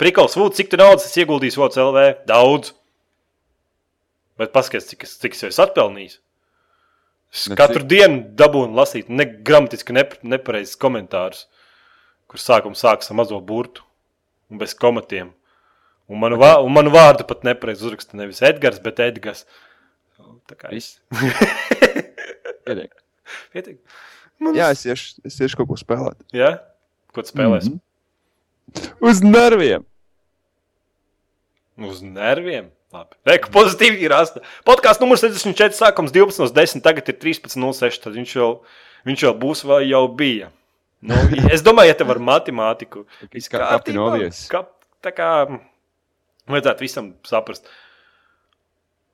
[SPEAKER 2] Prikals, Vūds, cik tu naudas esi ieguldījis OCLV? Daudz. Bet paskatieties, cik, es- cik es esmu atpelnījis. Es
[SPEAKER 3] Nu,
[SPEAKER 2] katru dienu dabūnu lasīt ne, gramatiski nep, nepareizus komentārus, kur sākums sākas ar mazo burtu un bez komatiem. Un manu, vā, un manu vārdu pat nepareizi uzraksta nevis Edgars, bet Edgars. Tā kā es.
[SPEAKER 3] Pietiek.
[SPEAKER 2] Pietiek. Man
[SPEAKER 3] Jā, es iešu, es iešu kaut ko spēlēt.
[SPEAKER 2] Jā? Ko tu spēlēsi? Mm
[SPEAKER 3] Mhm. Uz nerviem!
[SPEAKER 2] -hmm. Uz nerviem. Labi. Reku pozitīvi ir rasta. Podkāsts numurs 64, sākums 12.10, tagad ir 13.06. Tad viņš jau, viņš jau būs vai jau bija. Nu, es domāju, ja tev ar matemātiku
[SPEAKER 3] Kapinovies.
[SPEAKER 2] Kap, tā kā mm, vajadzētu visam saprast.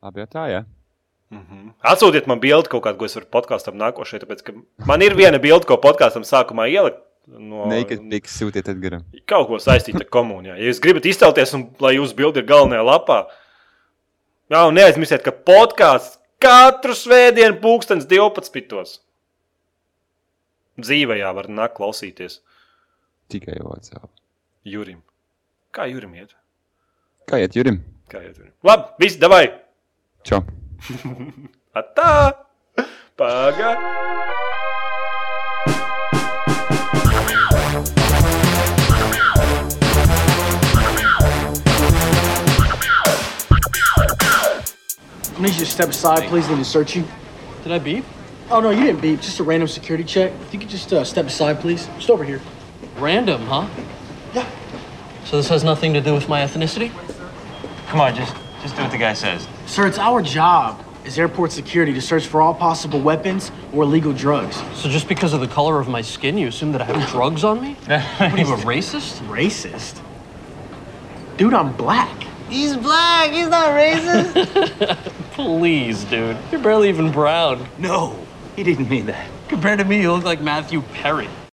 [SPEAKER 3] Labi, jā, tā, jā.
[SPEAKER 2] Mm -hmm. Atsūtiet man bildi kaut kādu, ko es varu podkāstam nākošajai, tāpēc ka man ir viena bilde, ko podkāstam sākumā ielikt. No,
[SPEAKER 3] Naked piks sūtiet Edgaram.
[SPEAKER 2] kaut ko saistītu ar komuniju. Ja jūs gribat izcelties un lai jūsu bildi ir galvenajā lapā, jā, un neaizmirstiet, ka podkāsts katru svētdienu, pulkstenis 12. Dzīvē var nākt klausīties
[SPEAKER 3] Tikai WhatsApp.
[SPEAKER 2] Jurim. Kā Jurim iet?
[SPEAKER 3] Kā iet, Jurim?
[SPEAKER 2] Kā iet Jurim? Labi, viss, davai!
[SPEAKER 3] Čau!
[SPEAKER 2] Atā! Pagā!
[SPEAKER 4] I need you to step aside, please. Need to search you.
[SPEAKER 5] Did I beep?
[SPEAKER 4] Oh no, you didn't beep. Just a random security check. If you could just uh, step aside, please. Just over here.
[SPEAKER 5] Random, huh?
[SPEAKER 4] Yeah.
[SPEAKER 5] So this has nothing to do with my ethnicity?
[SPEAKER 6] Come on, just just do what the guy says.
[SPEAKER 4] Sir, it's our job as airport security to search for all possible weapons or illegal drugs.
[SPEAKER 5] So just because of the color of my skin, you assume that I have drugs on me? What are you, a racist?
[SPEAKER 4] Racist? Dude, I'm black.
[SPEAKER 6] He's black. He's not racist.
[SPEAKER 5] Please, dude. You're barely even brown.
[SPEAKER 6] no, he didn't mean that.
[SPEAKER 5] Compared to me, you look like Matthew Perry.